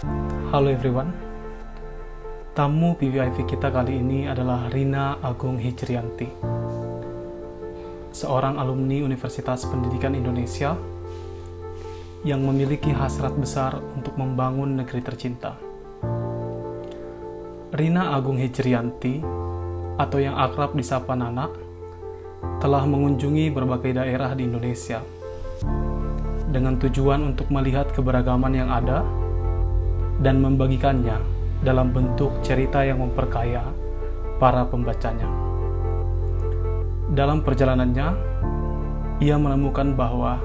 Halo everyone. Tamu PVIV kita kali ini adalah Rina Agung Hijrianti. Seorang alumni Universitas Pendidikan Indonesia yang memiliki hasrat besar untuk membangun negeri tercinta. Rina Agung Hijrianti atau yang akrab disapa Nana telah mengunjungi berbagai daerah di Indonesia dengan tujuan untuk melihat keberagaman yang ada dan membagikannya dalam bentuk cerita yang memperkaya para pembacanya. Dalam perjalanannya, ia menemukan bahwa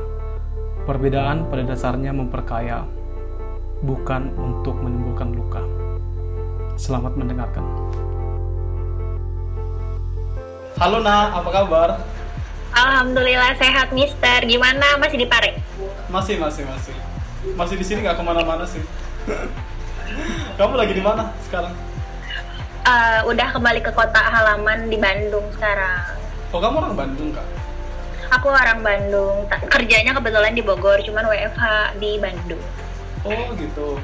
perbedaan pada dasarnya memperkaya, bukan untuk menimbulkan luka. Selamat mendengarkan. Halo Nak, apa kabar? Alhamdulillah sehat Mister. Gimana masih di Pare? Masih, masih, masih. Masih di sini nggak ke mana-mana sih. Kamu lagi di mana sekarang? Uh, udah kembali ke kota halaman di Bandung sekarang. Oh kamu orang Bandung kak? Aku orang Bandung. Kerjanya kebetulan di Bogor, cuman WFH di Bandung. Oh gitu.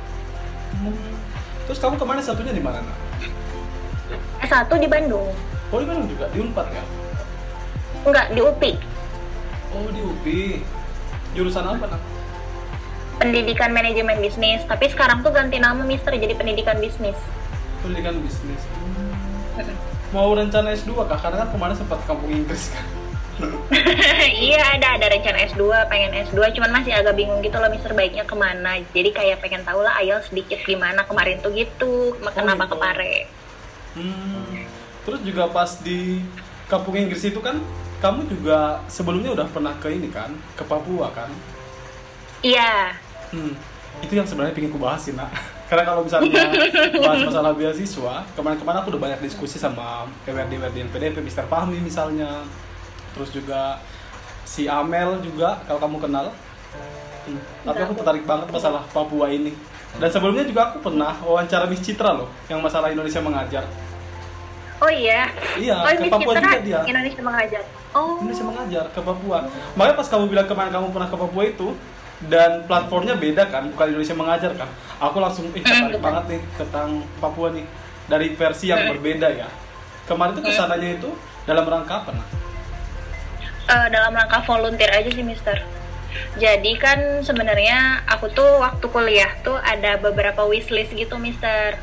Hmm. Terus kamu ke mana satunya di mana nak? S1 di Bandung. Oh di Bandung juga, di Unpad ya? Enggak, di UPI. Oh di UPI. Jurusan apa nak? Pendidikan Manajemen Bisnis. Tapi sekarang tuh ganti nama Mister jadi Pendidikan Bisnis. Pendidikan bisnis. Hmm. Mau rencana S2 kak? Karena kan kemarin sempat kampung Inggris kan? iya ada ada rencana S2 pengen S2 cuman masih agak bingung gitu loh Mister baiknya ke mana jadi kayak pengen tahu lah ayel sedikit gimana kemarin tuh gitu kenapa gitu. ke Pare Hmm. Terus juga pas di kampung Inggris itu kan kamu juga sebelumnya udah pernah ke ini kan? Ke Papua kan? iya Hmm, itu yang sebenarnya pengen ku bahas sih, nak. Karena kalau misalnya bahas masalah beasiswa, kemarin-kemarin aku udah banyak diskusi sama PWRD-WRD PDP, Mr. Fahmi misalnya. Terus juga si Amel juga, kalau kamu kenal. Hmm, Tapi aku tertarik banget masalah Papua ini. Dan sebelumnya juga aku pernah wawancara Miss Citra loh, yang masalah Indonesia mengajar. Oh iya. Iya, oh, ke Papua Citra juga dia. Indonesia mengajar. Oh. Indonesia mengajar ke Papua. Makanya pas kamu bilang kemarin kamu pernah ke Papua itu dan platformnya beda kan, bukan Indonesia mengajar kan. Aku langsung ih tertarik banget nih tentang Papua nih dari versi yang berbeda ya. Kemarin tuh ke sananya itu dalam rangka apa? Nah? Eh, dalam rangka volunteer aja sih, Mister. Jadi kan sebenarnya aku tuh waktu kuliah tuh ada beberapa wishlist gitu, Mister.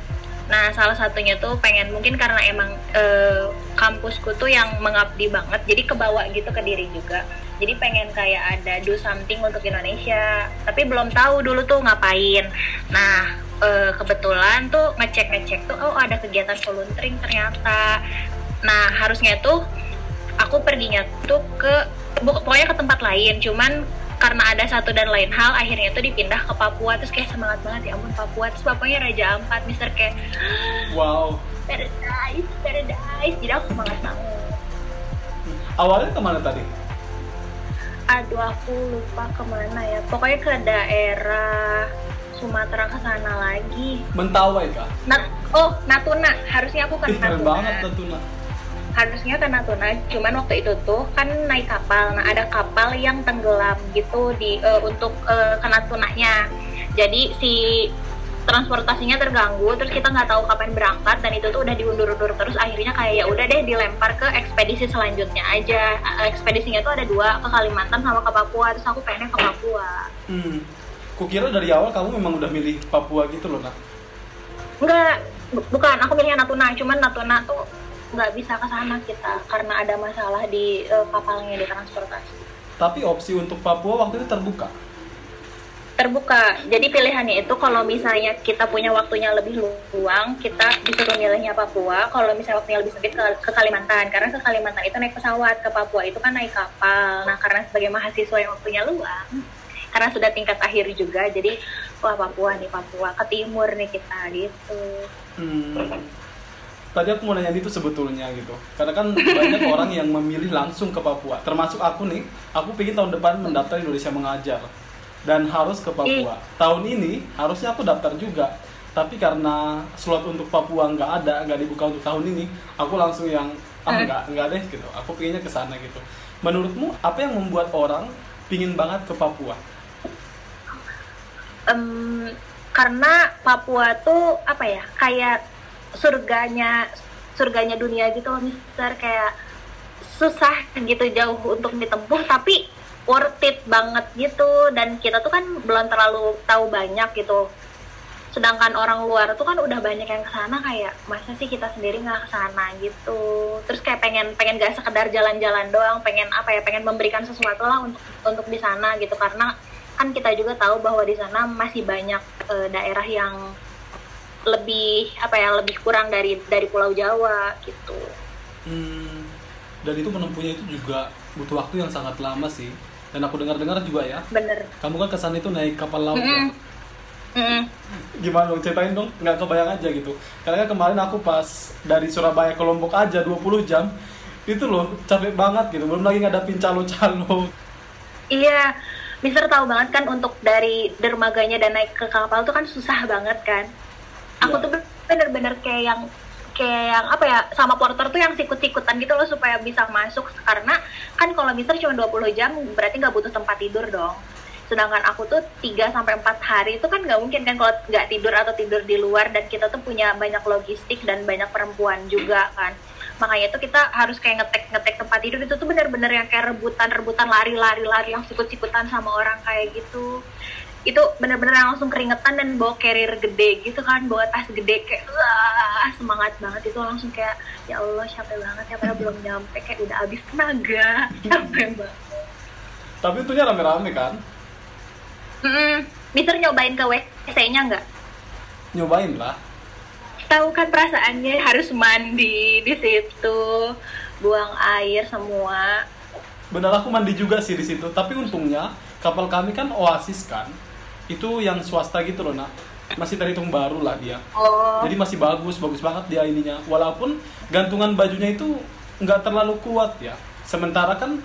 Nah, salah satunya tuh pengen mungkin karena emang eh, kampusku tuh yang mengabdi banget, jadi kebawa gitu ke diri juga. Jadi pengen kayak ada do something untuk Indonesia, tapi belum tahu dulu tuh ngapain. Nah, eh, kebetulan tuh ngecek-ngecek tuh, oh ada kegiatan volunteering ternyata. Nah, harusnya tuh aku perginya tuh ke pokoknya ke tempat lain cuman karena ada satu dan lain hal akhirnya tuh dipindah ke Papua terus kayak semangat banget ya ampun Papua terus Papuanya Raja Ampat Mister kayak Wow. paradise paradise jadi aku semangat banget Awalnya ke mana tadi? aduh aku lupa ke mana ya pokoknya ke daerah Sumatera ke sana lagi Mentawai kah? Nat oh Natuna harusnya aku ke Ih keren Natuna banget Natuna. Harusnya ke Natuna cuman waktu itu tuh kan naik kapal. Nah ada kapal yang tenggelam gitu di eh, untuk eh, ke Natunanya jadi si transportasinya terganggu terus kita nggak tahu kapan berangkat dan itu tuh udah diundur-undur terus. Akhirnya kayak ya udah deh dilempar ke ekspedisi selanjutnya aja. Eh, ekspedisinya tuh ada dua ke Kalimantan sama ke Papua. Terus aku pengennya ke Papua. Hmm. Kukira dari awal kamu memang udah milih Papua gitu loh, Nak. enggak bu- bukan. Aku milihnya Natuna. Cuman Natuna tuh nggak bisa ke sana kita karena ada masalah di eh, kapalnya di transportasi Tapi opsi untuk Papua waktu itu terbuka. terbuka. Jadi pilihannya itu kalau misalnya kita punya waktunya lebih luang, kita disuruh milihnya Papua. Kalau misalnya waktunya lebih sempit ke, ke Kalimantan, karena ke Kalimantan itu naik pesawat, ke Papua itu kan naik kapal. Nah, karena sebagai mahasiswa yang waktunya luang, karena sudah tingkat akhir juga, jadi wah Papua nih Papua ke timur nih kita gitu. Hmm. Tadi aku mau nanya itu sebetulnya gitu. Karena kan banyak orang yang memilih langsung ke Papua. Termasuk aku nih, aku pengen tahun depan mendaftar Indonesia mengajar dan harus ke Papua. Tahun ini harusnya aku daftar juga. Tapi karena slot untuk Papua nggak ada, nggak dibuka untuk tahun ini, aku langsung yang ah nggak nggak deh gitu. Aku pengennya ke sana gitu. Menurutmu apa yang membuat orang pingin banget ke Papua? Em, karena Papua tuh apa ya kayak surganya surganya dunia gitu loh Mister. Kayak susah gitu jauh untuk ditempuh tapi worth it banget gitu. Dan kita tuh kan belum terlalu tahu banyak gitu. Sedangkan orang luar tuh kan udah banyak yang ke sana kayak masa sih kita sendiri nggak ke sana gitu. Terus kayak pengen pengen gak sekedar jalan-jalan doang pengen apa ya pengen memberikan sesuatu lah untuk untuk di sana gitu. Karena kan kita juga tahu bahwa di sana masih banyak eh, daerah yang lebih apa ya lebih kurang dari dari Pulau Jawa gitu Hmm, dan itu menempuhnya itu juga butuh waktu yang sangat lama sih. Dan aku dengar-dengar juga ya, bener kamu kan ke sana itu naik kapal laut ya. Mm-mm. Mm-mm. Gimana dong, ceritain dong, nggak kebayang aja gitu. Karena kemarin aku pas dari Surabaya ke Lombok aja 20 jam, itu loh capek banget gitu, belum lagi ngadapin calo-calo. Iya, Mister tahu banget kan untuk dari dermaganya dan naik ke kapal tuh kan susah banget kan. Aku tuh bener-bener kayak yang kayak yang apa ya sama porter tuh yang sikut-sikutan gitu loh supaya bisa masuk karena kan kalau Mister cuma 20 jam berarti nggak butuh tempat tidur dong. Sedangkan aku tuh 3 sampai 4 hari itu kan nggak mungkin kan kalau nggak tidur atau tidur di luar dan kita tuh punya banyak logistik dan banyak perempuan juga kan. Makanya itu kita harus kayak ngetek ngetek tempat tidur itu tuh bener-bener yang kayak rebutan rebutan lari lari lari yang sikut-sikutan sama orang kayak gitu itu bener-bener langsung keringetan dan bawa carrier gede gitu kan bawa tas gede kayak wah semangat banget itu langsung kayak ya Allah capek banget ya padahal belum nyampe kayak udah habis tenaga capek banget Tapi itunya rame-rame kan, Mm-mm. Mister nyobain ke WC-nya nggak? nyobain lah. Tahu kan perasaannya harus mandi di situ, buang air semua. Benar aku mandi juga sih di situ, tapi untungnya kapal kami kan Oasis kan, itu yang swasta gitu loh nak, masih terhitung baru lah dia. Oh, Jadi masih bagus, bagus banget dia ininya. Walaupun gantungan bajunya itu nggak terlalu kuat ya. Sementara kan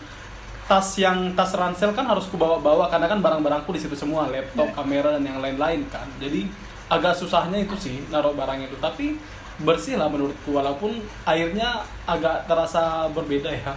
tas yang tas ransel kan harus kubawa-bawa karena kan barang-barangku di situ semua, laptop, kamera dan yang lain-lain kan. Jadi agak susahnya itu sih naruh barang itu. Tapi bersih lah menurutku walaupun airnya agak terasa berbeda ya.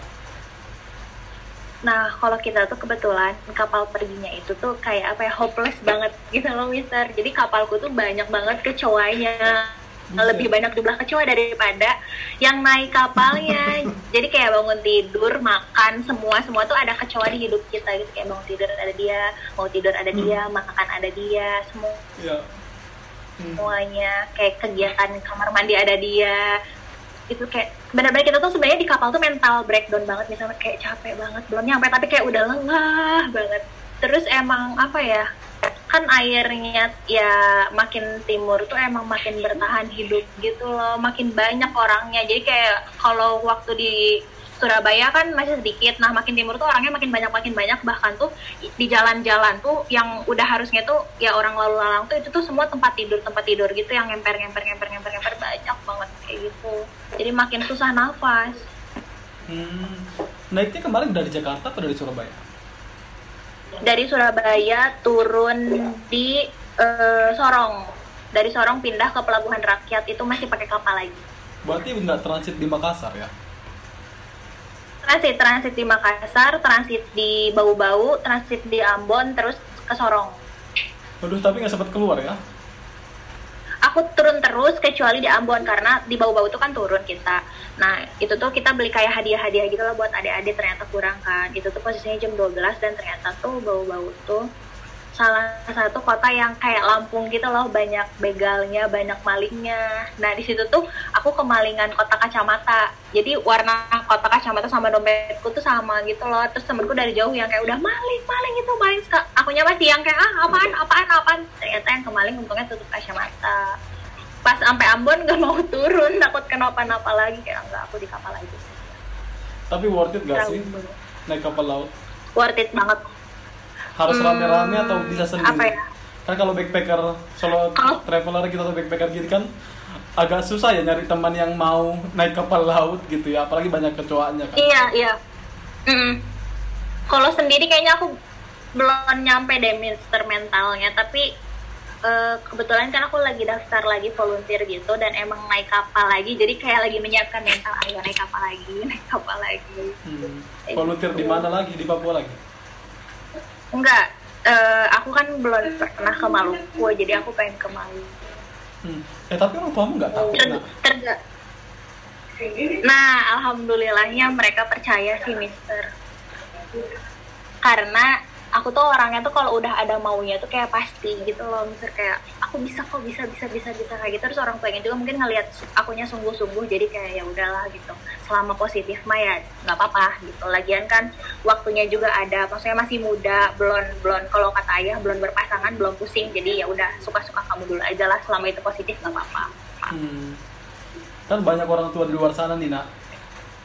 Nah, kalau kita tuh kebetulan kapal perginya itu tuh kayak apa ya hopeless banget gitu loh, Mister. Jadi kapalku tuh banyak banget kecoanya. Buset. Lebih banyak jumlah kecoa daripada yang naik kapalnya. Jadi kayak bangun tidur, makan, semua semua tuh ada kecoa di hidup kita gitu. Kayak bangun tidur ada dia, mau tidur ada dia, makan ada dia, semua Ya. Hmm. semuanya kayak kegiatan kamar mandi ada dia itu kayak benar-benar kita tuh sebenarnya di kapal tuh mental breakdown banget misalnya kayak capek banget belum nyampe tapi kayak udah lengah banget. Terus emang apa ya kan airnya ya makin timur tuh emang makin bertahan hidup gitu loh makin banyak orangnya. Jadi kayak kalau waktu di Surabaya kan masih sedikit nah makin timur tuh orangnya makin banyak makin banyak. Bahkan tuh di jalan-jalan tuh yang udah harusnya tuh ya orang lalu lalang tuh itu tuh semua tempat tidur tempat tidur gitu yang ngemper ngemper ngemper ngemper ngemper. Banyak banget kayak gitu jadi makin susah nafas Hmm. Naiknya kemarin dari Jakarta atau dari Surabaya? dari Surabaya turun di eh, Sorong dari Sorong pindah ke Pelabuhan Rakyat itu masih pakai kapal lagi Berarti nggak transit di Makassar ya? transit transit di Makassar transit di Bau-Bau transit di Ambon terus ke Sorong Waduh, tapi nggak sempat keluar ya? Aku turun terus kecuali di Ambon karena di bau-bau itu kan turun kita. Nah itu tuh kita beli kayak hadiah-hadiah gitu lah buat adik-adik ternyata kurang kan. Itu tuh posisinya jam 12 dan ternyata tuh bau-bau tuh salah satu kota yang kayak Lampung gitu loh banyak begalnya banyak malingnya. Nah di situ tuh aku kemalingan kotak kacamata. Jadi warna kotak kacamata sama dompetku tuh sama gitu loh. Terus temenku dari jauh yang kayak udah maling maling itu maling. Akunya masih yang kayak ah apaan apaan apaan? Ternyata yang kemaling untungnya tutup kacamata. Pas sampai Ambon gak mau turun takut kenapa-napa lagi. Kayak enggak aku di kapal aja. Tapi worth it gak sih Trauma. naik kapal laut? worth it banget Harus Hmm, rame-rame atau bisa sendiri? apa ya? Kan kalau backpacker, solo Kalau- traveler gitu atau backpacker gitu kan agak susah ya nyari teman yang mau naik kapal laut gitu ya, apalagi banyak kecoanya kan. Iya, iya. Mm. Kalau sendiri kayaknya aku belum nyampe deh mister mentalnya, tapi eh, kebetulan kan aku lagi daftar lagi volunteer gitu dan emang naik kapal lagi, jadi kayak lagi menyiapkan mental, ayo naik kapal lagi, naik kapal lagi. Hmm. Volunteer di mana lagi? Di Papua lagi? Enggak, uh, aku kan belum pernah ke Maluku jadi aku pengen ke Maluku hmm. eh tapi orang tuamu nggak tahu Ter nah. nah alhamdulillahnya mereka percaya sih Mister karena aku tuh orangnya tuh kalau udah ada maunya tuh kayak pasti gitu loh. Misal kayak aku bisa kok bisa bisa bisa bisa kayak gitu. Terus orang tuanya juga mungkin ngelihat akunya sungguh-sungguh jadi kayak ya udahlah gitu. Selama positif mah ya nggak apa-apa gitu. Lagian kan waktunya juga ada maksudnya masih muda belum belum kalau kata ayah belum berpasangan belum pusing. Jadi ya udah suka-suka kamu dulu aja lah. Selama itu positif nggak apa-apa. Hmm. kan banyak orang tua di luar sana nih nak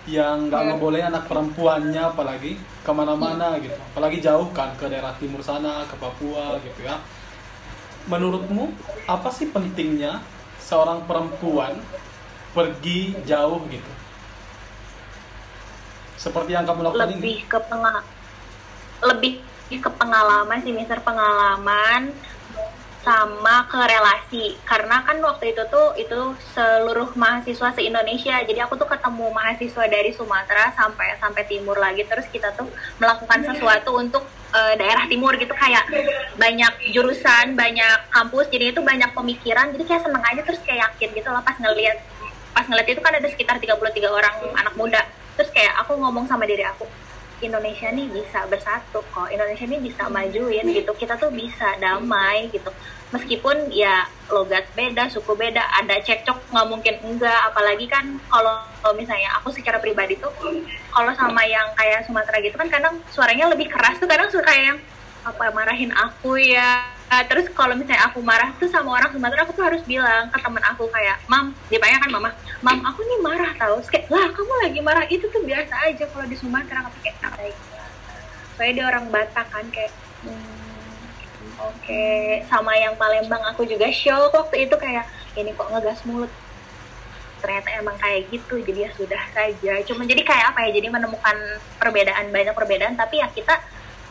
yang nggak hmm. ngebolehin anak perempuannya apalagi ke mana-mana hmm. gitu apalagi jauh kan ke daerah timur sana ke Papua gitu ya menurutmu apa sih pentingnya seorang perempuan pergi jauh gitu seperti yang kamu lakukan lebih ini? ke pengal lebih ke pengalaman sih mister pengalaman sama ke relasi. Karena kan waktu itu tuh itu seluruh mahasiswa se Indonesia jadi aku tuh ketemu mahasiswa dari Sumatera sampai sampai timur lagi. Terus kita tuh melakukan sesuatu untuk uh, daerah timur gitu. Kayak banyak jurusan banyak kampus. Jadi itu banyak pemikiran. Jadi kayak seneng aja terus kayak yakin gitu lah pas ngeliat pas ngeliat itu kan ada sekitar 33 orang anak muda. Terus kayak aku ngomong sama diri aku Indonesia nih bisa bersatu kok. Indonesia nih bisa majuin gitu. Kita tuh bisa damai gitu. Meskipun ya logat beda suku beda ada cekcok nggak mungkin enggak. Apalagi kan kalau misalnya aku secara pribadi tuh kalau sama yang kayak Sumatera gitu kan kadang suaranya lebih keras tuh. Kadang suka yang apa marahin aku ya uh, terus kalau misalnya aku marah tuh sama orang Sumatera aku tuh harus bilang ke temen aku kayak mam dipanggil kan mama mam aku nih marah tau. Kayak lah kamu lagi marah itu tuh biasa aja kalau di Sumatera aku kayak baik. Soalnya dia orang Batak kan kayak hmm, oke. Okay. sama yang Palembang aku juga shock waktu itu kayak ini kok ngegas mulut? Ternyata emang kayak gitu jadi ya sudah saja. Cuma jadi kayak apa ya jadi menemukan perbedaan banyak perbedaan tapi ya kita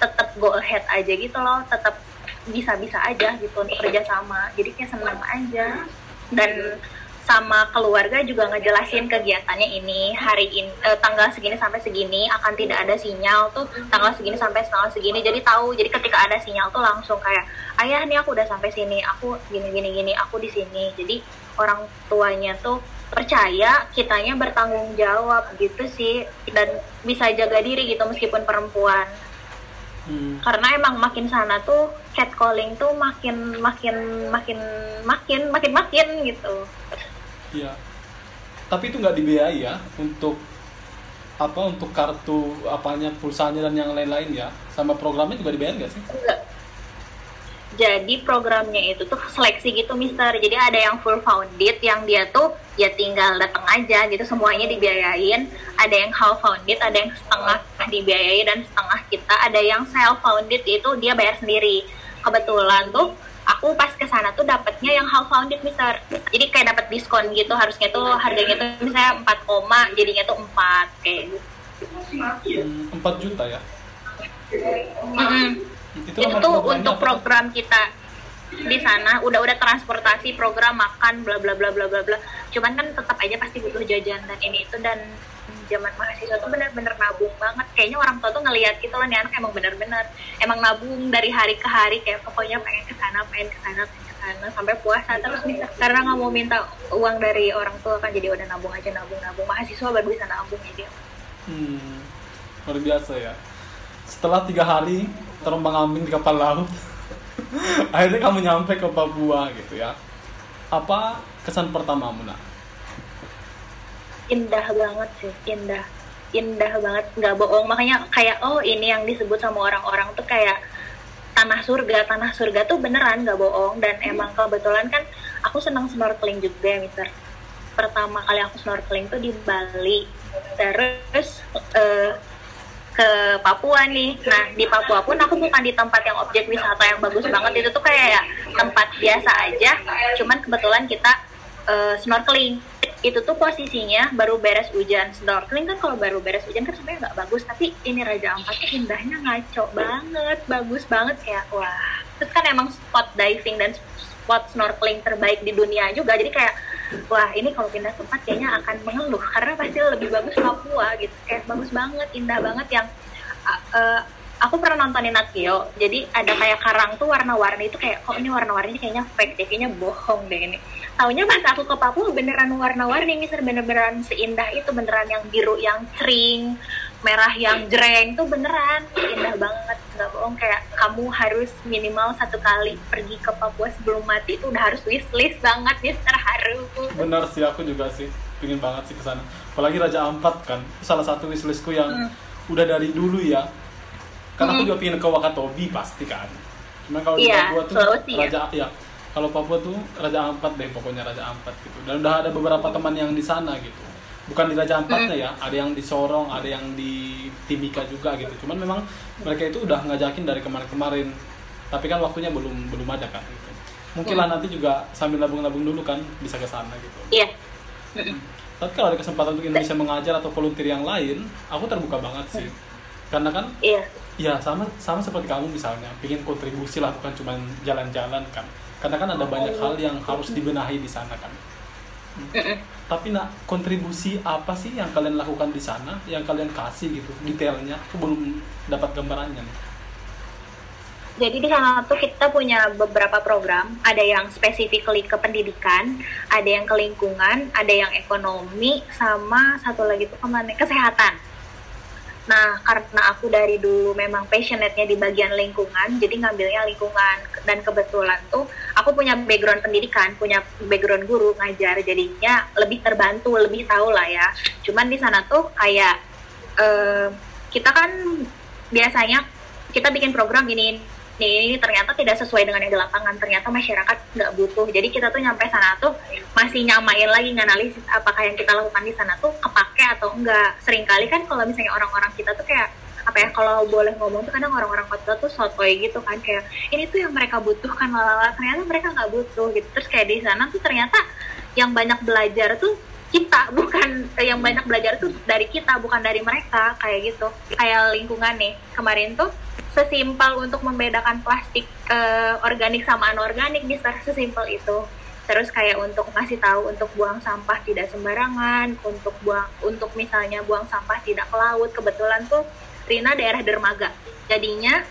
tetap go ahead aja gitu loh tetap bisa-bisa aja gitu untuk kerja sama jadi kayak seneng aja. Dan sama keluarga juga ngejelasin kegiatannya ini. Hari ini eh, tanggal segini sampai segini akan tidak ada sinyal tuh. Tanggal segini sampai tanggal segini. Jadi tahu jadi ketika ada sinyal tuh langsung kayak ayah nih aku udah sampai sini. Aku gini gini gini. Aku di sini. Jadi orang tuanya tuh percaya kitanya bertanggung jawab gitu sih. Dan bisa jaga diri gitu meskipun perempuan Hmm. Karena emang makin sana tuh catcalling tuh makin makin makin makin makin makin gitu. Iya. Tapi itu nggak dibiayai ya untuk apa untuk kartu apanya pulsanya dan yang lain-lain ya sama programnya juga dibayar nggak sih? Enggak jadi programnya itu tuh seleksi gitu mister. Jadi ada yang full founded yang dia tuh ya tinggal datang aja gitu. Semuanya dibiayain. Ada yang half founded ada yang setengah dibiayai dan setengah kita. Ada yang self founded itu dia bayar sendiri. Kebetulan tuh aku pas ke sana tuh dapatnya yang half founded mister. Jadi kayak dapat diskon gitu. Harusnya tuh harganya tuh misalnya 4 koma jadinya tuh 4 kayak gitu. 4 juta ya? Mm -hmm itu, itu tuh untuk apa? program kita di sana udah udah transportasi program makan bla bla bla bla bla bla. Cuman kan tetap aja pasti butuh jajan dan ini itu dan zaman mahasiswa tuh bener-bener nabung banget. Kayaknya orang tua tuh ngelihat gitu loh nih anak emang bener-bener emang nabung dari hari ke hari kayak pokoknya pengen ke sana pengen ke sana pengen ke sana sampai puasa terus bisa. Karena nggak mau minta uang dari orang tua kan jadi udah nabung aja nabung nabung. Mahasiswa baru bisa nabung jadi hmm luar biasa ya. Setelah tiga hari terombang ambing di kapal laut. Akhirnya kamu nyampe ke Papua gitu ya. Apa kesan pertama Muna indah banget sih indah. Indah banget nggak bohong. Makanya kayak oh ini yang disebut sama orang-orang tuh kayak tanah surga. Tanah surga tuh beneran nggak bohong. Dan emang kebetulan kan aku senang snorkeling juga mister. Pertama kali aku snorkeling tuh di Bali. Terus uh, ke Papua nih. Nah di Papua pun aku bukan di tempat yang objek wisata yang bagus banget itu tuh kayak tempat biasa aja. Cuman kebetulan kita uh, snorkeling. Itu tuh posisinya baru beres hujan. Snorkeling kan kalau baru beres hujan kan sebenarnya nggak bagus. Tapi ini Raja Ampat tuh indahnya ngaco banget, bagus banget kayak wah. Terus kan emang spot diving dan spot snorkeling terbaik di dunia juga. Jadi kayak wah ini kalau pindah tempat kayaknya akan mengeluh. Karena pasti lebih bagus Papua gitu. Kayak bagus banget indah banget yang uh, aku pernah nontonin Nat jadi ada kayak karang tuh warna-warni itu kayak kok ini warna-warni kayaknya fake deh kayaknya bohong deh ini. Taunya pas aku ke Papua beneran warna-warni misal bener-beneran seindah itu beneran yang biru yang cering merah yang jreng tuh beneran indah banget. Nggak bohong kayak kamu harus minimal satu kali pergi ke Papua sebelum mati itu udah harus wishlist banget Mister Haru bener sih aku juga sih pingin banget sih ke sana. Apalagi Raja Ampat kan salah satu wishlistku yang Hmm. udah dari dulu ya. Karena aku Hmm. juga pingin ke Wakatobi pasti kan. Cuma kalau di Iya, Papua tuh Sulawesi ya. Raja ya kalau Papua tuh Raja Ampat deh pokoknya Raja Ampat gitu. Dan udah ada beberapa teman yang di sana gitu bukan di Raja Ampatnya Hmm. ya ada yang di Sorong ada yang di Timika juga gitu cuman memang mereka itu udah ngajakin dari kemarin-kemarin tapi kan waktunya belum belum ada kan gitu mungkin Hmm. lah nanti juga sambil nabung-nabung dulu kan bisa ke sana gitu iya Mm-mm. tapi kalau ada kesempatan untuk Indonesia mengajar atau volunteer yang lain, aku terbuka banget sih. Karena kan, iya ya sama sama seperti kamu misalnya, ingin kontribusi lah bukan cuma jalan-jalan kan. Karena kan ada banyak hal yang harus dibenahi di sana kan. Tapi nak kontribusi apa sih yang kalian lakukan di sana, yang kalian kasih gitu, detailnya? Aku belum dapat gambarannya nih. Jadi di sana tuh kita punya beberapa program, ada yang specifically ke pendidikan, ada yang ke lingkungan, ada yang ekonomi, sama satu lagi tuh ke mana? Kesehatan. Nah, karena aku dari dulu memang passionate-nya di bagian lingkungan, jadi ngambilnya lingkungan. Dan kebetulan tuh aku punya background pendidikan, punya background guru ngajar, jadinya lebih terbantu, lebih tahu lah ya. Cuman di sana tuh kayak eh, kita kan biasanya kita bikin program ini ini, ternyata tidak sesuai dengan yang di lapangan. Ternyata masyarakat nggak butuh. Jadi kita tuh nyampe sana tuh masih nyamain lagi nganalisis apakah yang kita lakukan di sana tuh kepake atau enggak. Seringkali kan kalau misalnya orang-orang kita tuh kayak apa ya kalau boleh ngomong tuh kadang orang-orang kota tuh sotoy gitu kan kayak ini tuh yang mereka butuhkan lalala. Ternyata mereka nggak butuh gitu. Terus kayak di sana tuh ternyata yang banyak belajar tuh kita bukan eh, yang banyak belajar tuh dari kita bukan dari mereka kayak gitu. Kayak lingkungan nih. Kemarin tuh sesimpel untuk membedakan plastik eh, organik sama anorganik bisa sesimpel itu. Terus kayak untuk ngasih tahu untuk buang sampah tidak sembarangan untuk buang untuk misalnya buang sampah tidak ke laut kebetulan tuh Rina daerah dermaga. Jadinya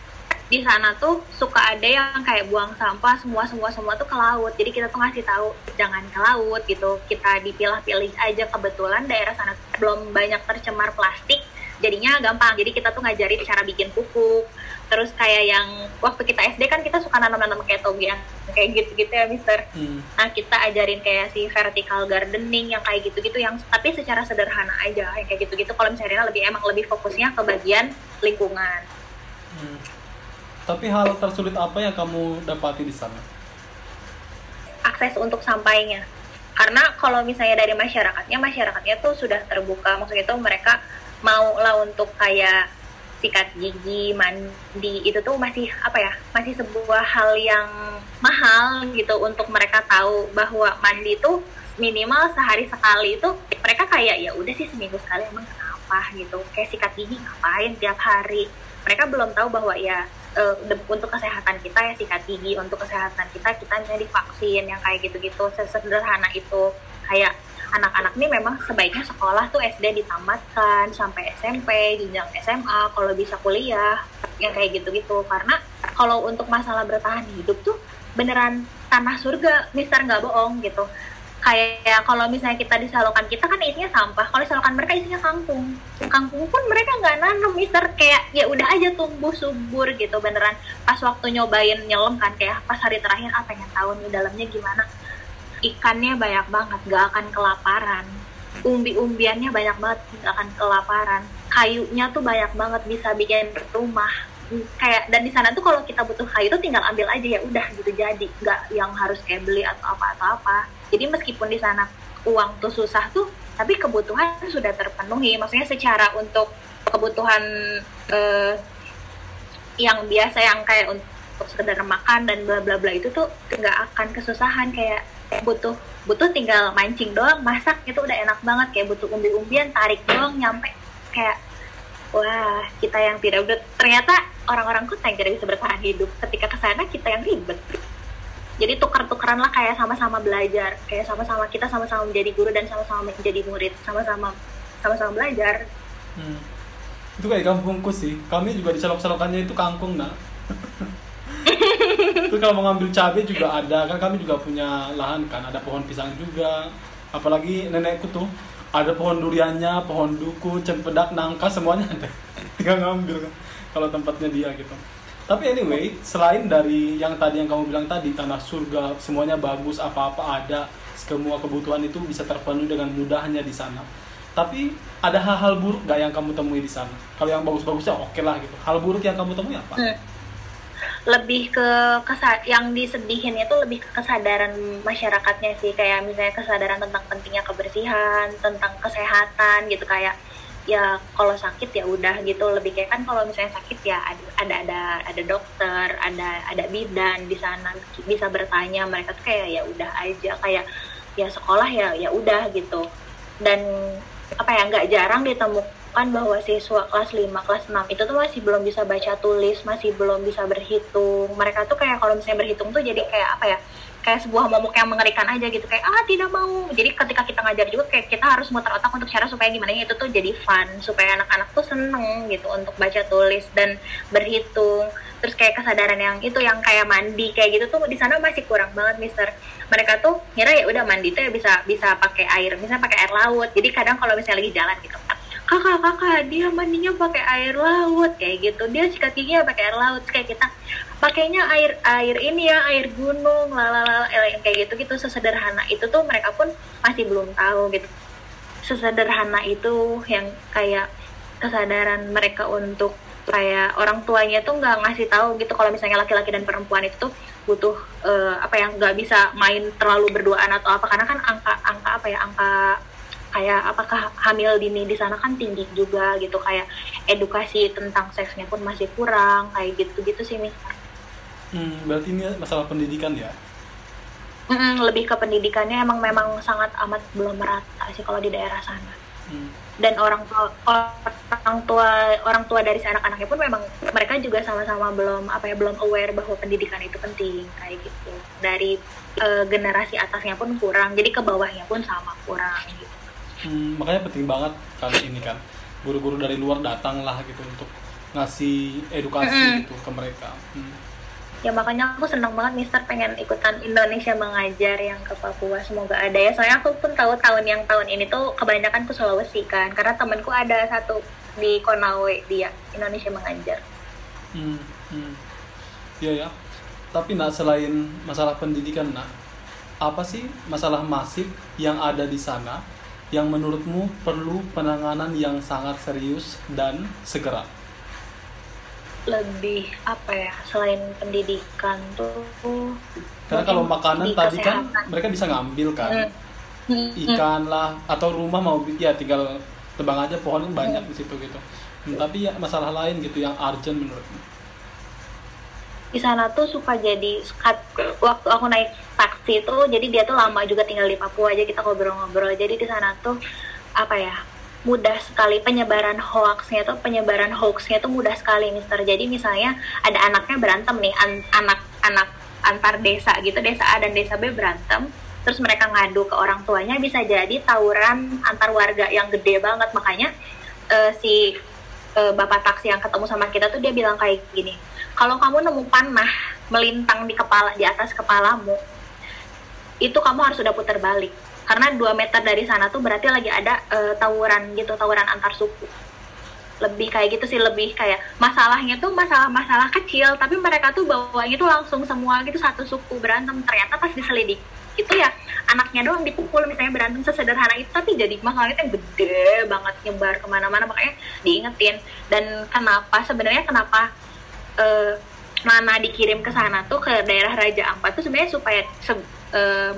di sana tuh suka ada yang kayak buang sampah semua semua semua tuh ke laut. Jadi kita tuh ngasih tahu jangan ke laut gitu. Kita dipilah-pilih aja. Kebetulan daerah sana belum banyak tercemar plastik jadinya gampang jadi kita tuh ngajarin cara bikin pupuk terus kayak yang waktu kita SD kan kita suka nanam-nanam kayak toge yang kayak gitu-gitu ya Mister Hmm. Nah kita ajarin kayak si vertical gardening yang kayak gitu-gitu yang tapi secara sederhana aja yang kayak gitu-gitu. Kalau misalnya lebih emang lebih fokusnya ke bagian lingkungan. Hmm. Tapi hal tersulit apa yang kamu dapati di sana? Akses untuk sampainya. Karena kalau misalnya dari masyarakatnya, masyarakatnya tuh sudah terbuka. Maksudnya itu mereka mau lah untuk kayak sikat gigi, mandi itu tuh masih apa ya? Masih sebuah hal yang mahal gitu untuk mereka tahu bahwa mandi tuh minimal sehari sekali itu mereka kayak ya udah sih seminggu sekali emang kenapa? gitu. Kayak sikat gigi ngapain tiap hari? Mereka belum tahu bahwa ya de- untuk kesehatan kita ya sikat gigi untuk kesehatan kita kita misalnya divaksin yang kayak gitu-gitu. Sesederhana itu. Kayak anak-anak ini memang sebaiknya sekolah tuh SD ditamatkan sampai SMP jenjang SMA kalau bisa kuliah yang kayak gitu-gitu. Karena kalau untuk masalah bertahan hidup tuh beneran tanah surga Mister nggak bohong gitu. Kayak kalau misalnya kita di selokan kita kan isinya sampah kalau di selokan mereka isinya kangkung kangkung pun mereka nggak nanam mister. Kayak ya udah aja tumbuh subur gitu beneran. Pas waktu nyobain nyelam kan kayak pas hari terakhir ah pengen tahu nih dalamnya gimana ikannya banyak banget gak akan kelaparan. Umbi-umbiannya banyak banget gak akan kelaparan. Kayunya tuh banyak banget bisa bikin rumah. Kayak dan di sana tuh kalau kita butuh kayu tuh tinggal ambil aja ya udah gitu jadi. Nggak yang harus kayak beli atau apa atau apa. Jadi meskipun di sana uang tuh susah tuh tapi kebutuhan sudah terpenuhi. Maksudnya secara untuk kebutuhan eh, yang biasa yang kayak untuk sekedar makan dan bla bla bla itu tuh nggak akan kesusahan. Kayak butuh butuh tinggal mancing doang masak itu udah enak banget. Kayak butuh umbi-umbian tarik doang nyampe. Kayak wah kita yang tidak udah ternyata orang-orang kota yang tidak bisa bertahan hidup. Ketika ke sana kita yang ribet. Jadi tukar-tukaran lah kayak sama-sama belajar. Kayak sama-sama kita sama-sama menjadi guru dan sama-sama menjadi murid. Sama-sama sama-sama belajar. Hmm. itu kayak kampungku sih. Kami juga di selok-selokannya itu kangkung nah itu kalau mau ngambil cabai juga ada kan kami juga punya lahan kan ada pohon pisang juga. Apalagi nenekku tuh ada pohon duriannya pohon duku cempedak nangka semuanya ada. Tinggal ngambil kan kalau tempatnya dia gitu. Tapi anyway selain dari yang tadi yang kamu bilang tadi tanah surga semuanya bagus apa-apa ada semua kebutuhan itu bisa terpenuhi dengan mudahnya di sana. Tapi ada hal-hal buruk gak yang kamu temui di sana? Kalau yang bagus-bagusnya oke lah gitu. Hal buruk yang kamu temui apa? Hmm. Lebih ke kesa yang disedihin itu lebih ke kesadaran masyarakatnya sih. Kayak misalnya kesadaran tentang pentingnya kebersihan tentang kesehatan gitu. Kayak ya kalau sakit ya udah gitu. Lebih kayak kan kalau misalnya sakit ya ada ada ada, ada dokter ada ada bidan di sana bisa bertanya. Mereka tuh kayak ya udah aja. Kayak ya sekolah ya ya udah gitu. Dan apa ya nggak jarang ditemukan bahwa siswa kelas 5, kelas 6 itu tuh masih belum bisa baca tulis, masih belum bisa berhitung. Mereka tuh kayak kalau misalnya berhitung tuh jadi kayak apa ya? Kayak sebuah momok yang mengerikan aja gitu kayak ah tidak mau. Jadi ketika kita ngajar juga kayak kita harus muter otak untuk cara supaya gimana ya, itu tuh jadi fun supaya anak-anak tuh seneng gitu untuk baca tulis dan berhitung. Terus kayak kesadaran yang itu yang kayak mandi kayak gitu tuh di sana masih kurang banget, Mister. Mereka tuh ngira ya udah mandi tuh ya bisa bisa pakai air misalnya pakai air laut. Jadi kadang kalau misalnya lagi jalan gitu kakak kakak dia mandinya pakai air laut kayak gitu. Dia sikat giginya pakai air laut. Kayak kita pakainya air air ini ya air gunung lalala kayak gitu gitu. Sesederhana itu tuh mereka pun masih belum tahu gitu. Sesederhana itu yang kayak kesadaran mereka untuk kayak orang tuanya tuh nggak ngasih tahu gitu kalau misalnya laki-laki dan perempuan itu tuh butuh uh, apa yang nggak bisa main terlalu berduaan atau apa. Karena kan angka angka apa ya angka kayak apakah hamil dini di sana kan tinggi juga gitu. Kayak edukasi tentang seksnya pun masih kurang kayak gitu gitu sih mis hmm, berarti ini masalah pendidikan ya? Mm, lebih ke pendidikannya emang memang sangat amat belum merata sih kalau di daerah sana. Hmm. Dan orang tua orang tua orang tua dari si anak-anaknya pun memang mereka juga sama-sama belum apa ya belum aware bahwa pendidikan itu penting kayak gitu dari uh, generasi atasnya pun kurang jadi ke bawahnya pun sama kurang gitu hmm, makanya penting banget kan ini kan guru-guru dari luar datang lah gitu untuk ngasih edukasi Mm-mm. gitu ke mereka hmm. Ya makanya aku senang banget Mister pengen ikutan Indonesia mengajar yang ke Papua semoga ada ya soalnya aku pun tahu tahun yang tahun ini tuh kebanyakan ke Sulawesi kan karena temanku ada satu di Konawe dia Indonesia mengajar Hmm, hmm. Iya ya. Tapi nak selain masalah pendidikan nak, apa sih masalah masif yang ada di sana yang menurutmu perlu penanganan yang sangat serius dan segera? Lebih apa ya selain pendidikan tuh Karena kalau makanan di tadi kan mereka bisa ngambil kan, Hmm. Hmm. ikan lah atau rumah mau ya tinggal tebang aja pohon banyak di situ gitu. Hmm, tapi ya masalah lain gitu yang urgent menurutmu. di sana tuh suka jadi waktu aku naik taksi tuh jadi dia tuh lama juga tinggal di Papua aja kita ngobrol-ngobrol jadi di sana tuh apa ya mudah sekali penyebaran hoaxnya tuh penyebaran hoaxnya tuh mudah sekali Mister. Jadi misalnya ada anaknya berantem nih an- anak-anak antar desa gitu desa A dan desa B berantem terus mereka ngadu ke orang tuanya bisa jadi tawuran antar warga yang gede banget. Makanya eh, si eh, bapak taksi yang ketemu sama kita tuh dia bilang kayak gini kalau kamu nemu panah melintang di kepala di atas kepalamu itu kamu harus udah putar balik karena 2 meter dari sana tuh berarti lagi ada eh, tawuran gitu tawuran antar suku. Lebih kayak gitu sih lebih kayak masalahnya tuh masalah-masalah kecil tapi mereka tuh bawanya tuh langsung semua gitu satu suku berantem. Ternyata pas diselidik itu ya anaknya doang dipukul misalnya berantem sesederhana itu tapi jadi masalahnya yang gede banget nyebar ke mana-mana makanya diingetin. Dan kenapa sebenarnya kenapa eh, Nana dikirim ke sana tuh ke daerah Raja Ampat tuh sebenarnya supaya se-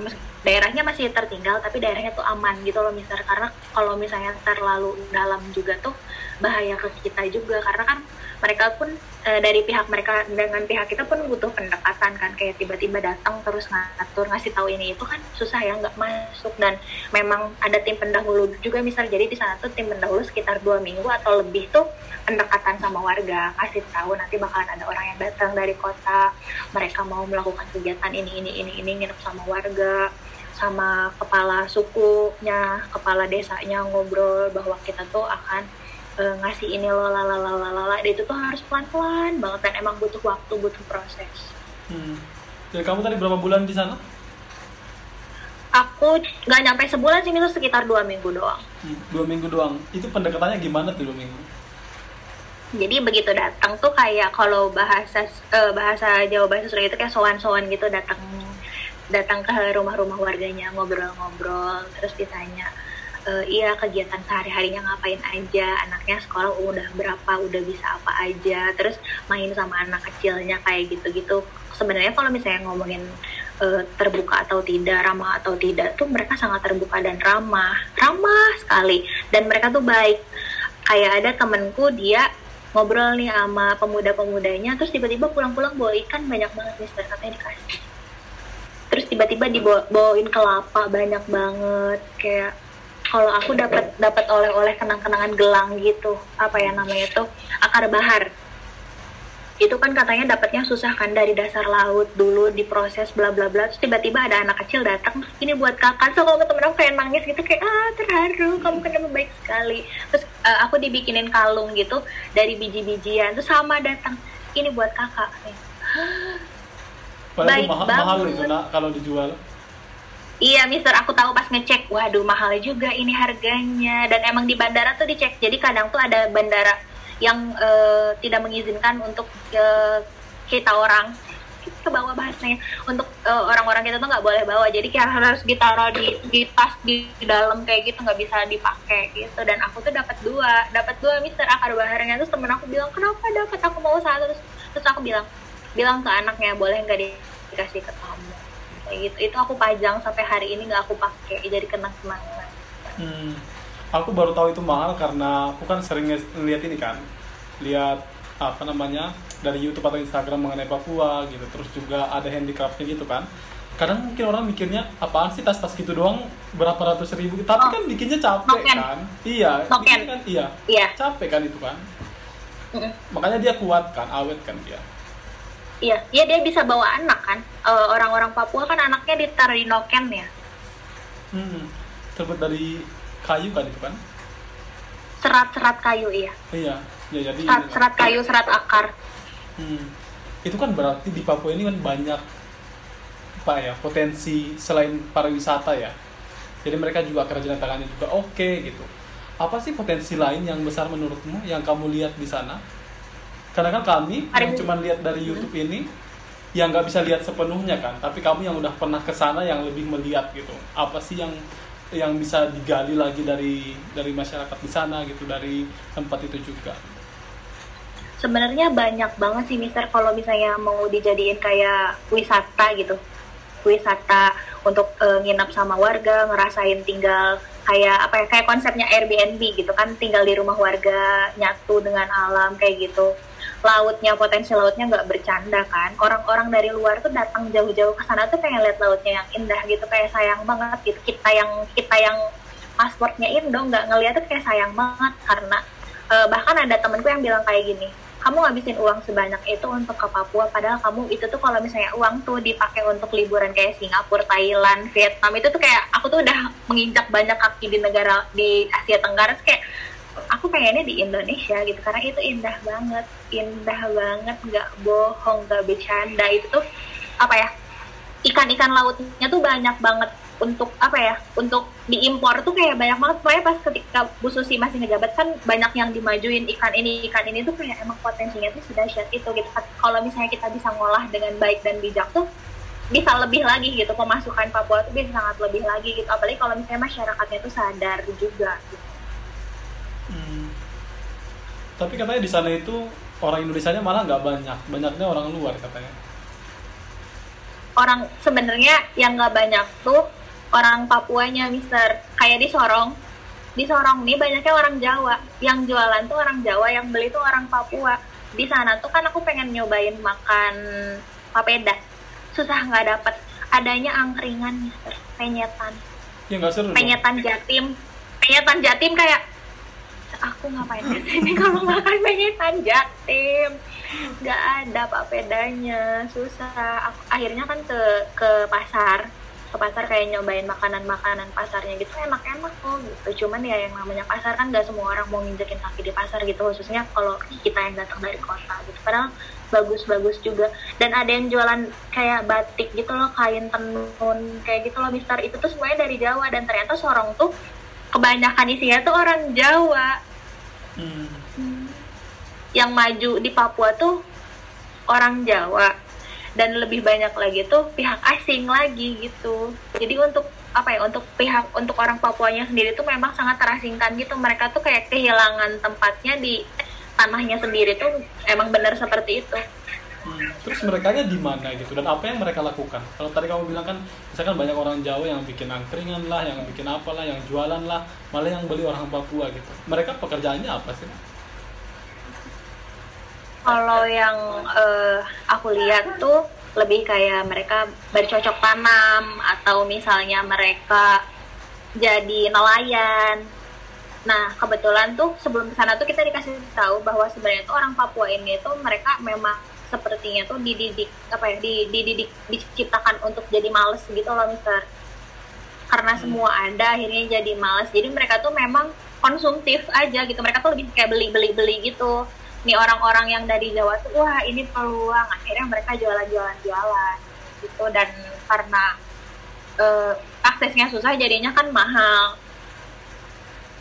mes- daerahnya masih tertinggal tapi daerahnya tuh aman gitu loh misalnya karena kalau misalnya terlalu dalam juga tuh bahaya ke kita juga. Karena kan mereka pun eh, dari pihak mereka dengan pihak kita pun butuh pendekatan kan. Kayak tiba-tiba datang terus ngatur ngasih tahu ini itu kan susah ya nggak masuk. Dan memang ada tim pendahulu juga misal jadi di sana tuh tim pendahulu sekitar dua minggu atau lebih tuh pendekatan sama warga. Kasih tahu nanti bakalan ada orang yang datang dari kota. Mereka mau melakukan kegiatan ini ini ini ini nginep sama warga sama kepala sukunya kepala desanya ngobrol bahwa kita tuh akan eh, ngasih ini lo lalalalalala itu tuh harus pelan-pelan banget dan emang butuh waktu butuh proses. Hmm. jadi kamu tadi berapa bulan di sana? Aku nggak nyampe sebulan sih itu sekitar dua minggu doang. Hmm, dua minggu doang. Itu pendekatannya gimana tuh dua minggu? Jadi begitu datang tuh kayak kalau bahasa eh, bahasa Jawa bahasa Sunda itu kayak sowan-sowan gitu datang datang ke rumah-rumah warganya ngobrol-ngobrol terus ditanya e, iya kegiatan sehari-harinya ngapain aja? Anaknya sekolah udah berapa? Udah bisa apa aja? Terus main sama anak kecilnya kayak gitu-gitu. Sebenarnya kalau misalnya ngomongin eh, terbuka atau tidak ramah atau tidak tuh mereka sangat terbuka dan ramah. Ramah sekali. Dan mereka tuh baik. Kayak ada temenku dia ngobrol nih sama pemuda-pemudanya terus tiba-tiba pulang-pulang bawa ikan. Banyak banget mister katanya dikasih terus tiba-tiba dibawain kelapa banyak banget. Kayak kalau aku dapat dapat oleh-oleh kenang-kenangan gelang gitu. Apa ya namanya tuh? Akar bahar. Itu kan katanya dapatnya susah kan dari dasar laut dulu diproses bla bla bla. Terus tiba-tiba ada anak kecil datang ini buat kakak. So kalau temen aku kayak nangis gitu kayak ah terharu kamu kenapa baik sekali. Terus uh, aku dibikinin kalung gitu dari biji-bijian. Terus sama datang ini buat kakak Padahal Baik mahal, banget. mahal itu nak kalau dijual. Iya, Mister, aku tahu pas ngecek, waduh mahal juga ini harganya. Dan emang di bandara tuh dicek. Jadi kadang tuh ada bandara yang eh, tidak mengizinkan untuk eh, kita orang ke bawah bahasanya untuk eh, orang-orang kita tuh nggak boleh bawa jadi kayak harus ditaruh di, di tas di, di dalam kayak gitu nggak bisa dipakai gitu dan aku tuh dapat dua dapat dua mister akar baharnya terus temen aku bilang kenapa dapat aku mau satu terus terus aku bilang bilang ke anaknya boleh nggak di- dikasih ke kamu kayak gitu itu aku pajang sampai hari ini nggak aku pakai jadi kenang kenangan Hmm. Aku baru tahu itu mahal karena aku kan sering ngeliat ini kan, lihat apa namanya dari YouTube atau Instagram mengenai Papua gitu. Terus juga ada handicraftnya gitu kan. Kadang mungkin orang mikirnya apaan sih tas-tas gitu doang berapa ratus ribu, tapi Oh. kan bikinnya capek Noken. kan. Iya, Noken. kan iya, iya capek kan itu kan. mm-mm. Makanya dia kuat kan, awet kan dia. Iya iya dia bisa bawa anak kan Eh, orang-orang Papua kan anaknya ditaruh di noken ya Hmm. Terbuat dari kayu kan itu kan? serat-serat kayu iya Iya, ya jadi serat, lah. serat kayu serat akar Hmm. Itu kan berarti di Papua ini kan banyak apa ya potensi selain pariwisata ya. Jadi mereka juga kerajinan tangannya juga oke gitu. Apa sih potensi lain yang besar menurutmu yang kamu lihat di sana? Karena kan kami yang Pariwi- cuma lihat dari YouTube ini yang nggak bisa lihat sepenuhnya kan, tapi kamu yang udah pernah ke sana yang lebih melihat gitu. Apa sih yang yang bisa digali lagi dari dari masyarakat di sana gitu dari tempat itu juga. sebenarnya banyak banget sih Mister kalau misalnya mau dijadiin kayak wisata gitu. Wisata untuk eh, nginep sama warga ngerasain tinggal kayak apa ya kayak konsepnya Airbnb gitu kan. Tinggal di rumah warga nyatu dengan alam kayak gitu lautnya potensi lautnya nggak bercanda kan? Orang-orang dari luar tuh datang jauh-jauh ke sana tuh pengen lihat lautnya yang indah gitu kayak sayang banget gitu. Kita yang kita yang pasportnya Indo nggak ngeliat tuh kayak sayang banget karena eh, bahkan ada temenku yang bilang kayak gini kamu ngabisin uang sebanyak itu untuk ke Papua padahal kamu itu tuh kalau misalnya uang tuh dipakai untuk liburan kayak Singapura, Thailand, Vietnam itu tuh kayak aku tuh udah menginjak banyak kaki di negara di Asia Tenggara kayak aku pengennya di Indonesia gitu karena itu indah banget indah banget nggak bohong nggak bercanda itu tuh apa ya ikan-ikan lautnya tuh banyak banget untuk apa ya untuk diimpor tuh kayak banyak banget pokoknya pas ketika Bu Susi masih ngejabat kan banyak yang dimajuin ikan ini ikan ini tuh kayak emang potensinya tuh sudah dahsyat itu gitu kalau misalnya kita bisa ngolah dengan baik dan bijak tuh bisa lebih lagi gitu pemasukan Papua tuh bisa sangat lebih lagi gitu apalagi kalau misalnya masyarakatnya tuh sadar juga gitu. Hmm. Tapi katanya di sana itu orang Indonesia malah nggak banyak, banyaknya orang luar katanya. orang sebenarnya yang nggak banyak tuh orang Papuanya Mister. Kayak di Sorong. Di Sorong nih banyaknya orang Jawa. Yang jualan tuh orang Jawa yang beli tuh orang Papua. Di sana tuh kan aku pengen nyobain makan papeda. Susah nggak dapet. Adanya angkringan Mister. Penyetan. Ya nggak seru. dong. penyetan Jatim. Penyetan Jatim kayak aku ngapain ke sini? Kalau makan penyetan Jatim nggak ada papedanya susah. Aku, akhirnya kan ke ke pasar. Ke pasar kayak nyobain makanan-makanan pasarnya gitu. Enak-enak kok gitu. Cuman ya yang namanya pasar kan gak semua orang mau nginjekin kaki di pasar gitu. Khususnya kalau kita yang datang dari kota gitu. Padahal bagus-bagus juga. Dan ada yang jualan kayak batik gitu loh kain tenun kayak gitu loh Mister. Itu tuh semuanya dari Jawa. Dan ternyata Sorong tuh kebanyakan isinya tuh orang Jawa Hmm. yang maju di Papua tuh orang Jawa. Dan lebih banyak lagi tuh pihak asing lagi gitu. Jadi untuk apa ya untuk pihak untuk orang Papuanya sendiri tuh memang sangat terasingkan gitu. Mereka tuh kayak kehilangan tempatnya di tanahnya sendiri tuh emang benar seperti itu Terus mereka di mana gitu dan apa yang mereka lakukan? Kalau tadi kamu bilang kan, misalkan banyak orang Jawa yang bikin angkringan lah, yang bikin apalah, yang jualan lah, malah yang beli orang Papua gitu. Mereka pekerjaannya apa sih? kalau yang eh, aku lihat tuh lebih kayak mereka bercocok tanam atau misalnya mereka jadi nelayan. Nah, kebetulan tuh sebelum ke sana tuh kita dikasih tahu bahwa sebenarnya tuh orang Papua ini tuh mereka memang sepertinya tuh dididik apa ya di- dididik diciptakan untuk jadi males gitu loh Mister. Karena semua ada akhirnya jadi males. Jadi mereka tuh memang konsumtif aja gitu. Mereka tuh lebih kayak beli beli beli gitu. Nih orang-orang yang dari Jawa tuh wah ini peluang. Akhirnya mereka jualan-jualan jualan gitu. Dan karena eh, aksesnya susah jadinya kan mahal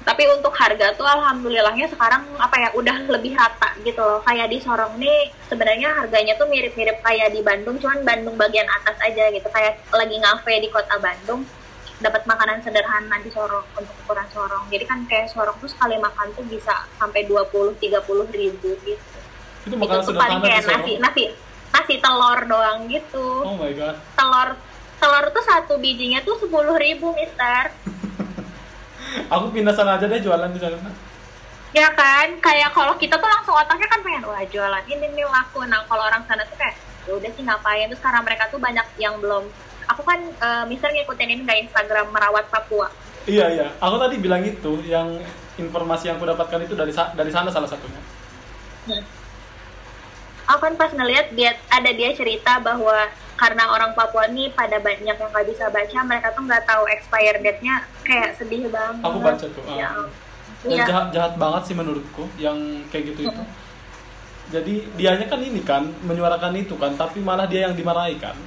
tapi untuk harga tuh alhamdulillahnya sekarang apa ya udah lebih rata gitu loh. Kayak di Sorong nih sebenarnya harganya tuh mirip-mirip kayak di Bandung cuman Bandung bagian atas aja gitu. Kayak lagi ngafe di kota Bandung dapat makanan sederhana di Sorong untuk ukuran Sorong. Jadi kan kayak Sorong tuh sekali makan tuh bisa sampai 20-30 ribu gitu. Itu itu makanan paling kayak nasi nasi nasi telur doang gitu. Oh my god. telur telur tuh satu bijinya tuh sepuluh ribu mister Aku pindah sana aja deh jualan di sana. ya kan kayak kalau kita tuh langsung otaknya kan pengen wah jualan ini nih laku nah kalau orang sana tuh kayak ya udah sih ngapain terus karena mereka tuh banyak yang belum aku kan eh, misalnya ngikutin ini nggak Instagram merawat Papua Iya iya. Aku tadi bilang itu yang informasi yang aku dapatkan itu dari dari sana salah satunya. aku kan pas ngeliat dia ada dia cerita bahwa karena orang Papua nih pada banyak yang nggak bisa baca mereka tuh nggak tahu expire date-nya kayak sedih banget Aku baca tuh. ya, iya. jahat jahat banget sih menurutku yang kayak gitu itu. Jadi dianya kan ini kan menyuarakan itu kan, tapi malah dia yang dimarahi kan.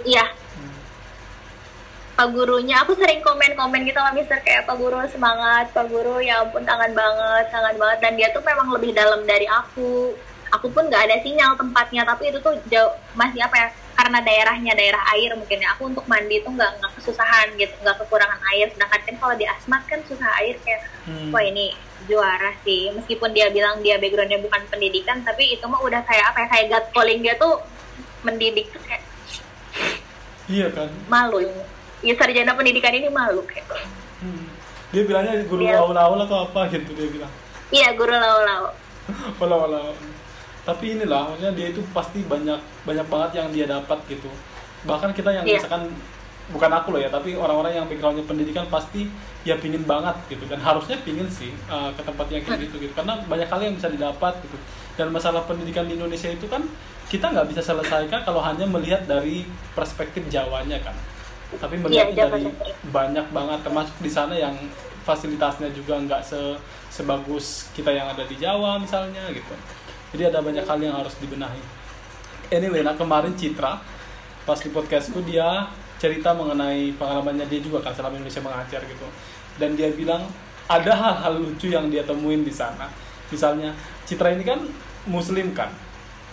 Iya. Pak gurunya, aku sering komen-komen gitu sama Mister kayak Pak Guru semangat, Pak Guru ya ampun kangen banget, kangen banget dan dia tuh memang lebih dalam dari aku. Aku pun nggak ada sinyal tempatnya, tapi itu tuh jauh masih apa ya? Karena daerahnya daerah air mungkin ya. Aku untuk mandi tuh nggak nggak kesusahan gitu, nggak kekurangan air. Sedangkan kan kalau di Asmat kan susah air kayak, Hmm. wah ini juara sih. Meskipun dia bilang dia backgroundnya bukan pendidikan, tapi itu mah udah kayak apa ya? Kayak gut calling dia tuh mendidik tuh kayak Iya kan. malu ya sarjana pendidikan ini malu kayak Hmm. Dia bilangnya guru Iya. laul-laul atau apa gitu dia bilang. iya guru lau-lau Walau-walau. Tapi inilah, maksudnya dia itu pasti banyak banyak banget yang dia dapat gitu. Bahkan kita yang Iya. misalkan bukan aku loh ya, tapi orang-orang yang backgroundnya pendidikan pasti ya pingin banget gitu dan harusnya pingin sih uh, ke tempat yang kayak gitu gitu karena banyak hal yang bisa didapat gitu dan masalah pendidikan di Indonesia itu kan kita nggak bisa selesaikan kalau hanya melihat dari perspektif Jawanya kan tapi melihat Iya, Jawa dari sendiri. banyak banget termasuk di sana yang fasilitasnya juga nggak se sebagus kita yang ada di Jawa misalnya gitu jadi ada banyak hal yang harus dibenahi. Anyway nah kemarin Citra pas di podcastku dia cerita mengenai pengalamannya dia juga kan selama Indonesia mengajar gitu. Dan dia bilang ada hal-hal lucu yang dia temuin di sana. Misalnya Citra ini kan muslim kan.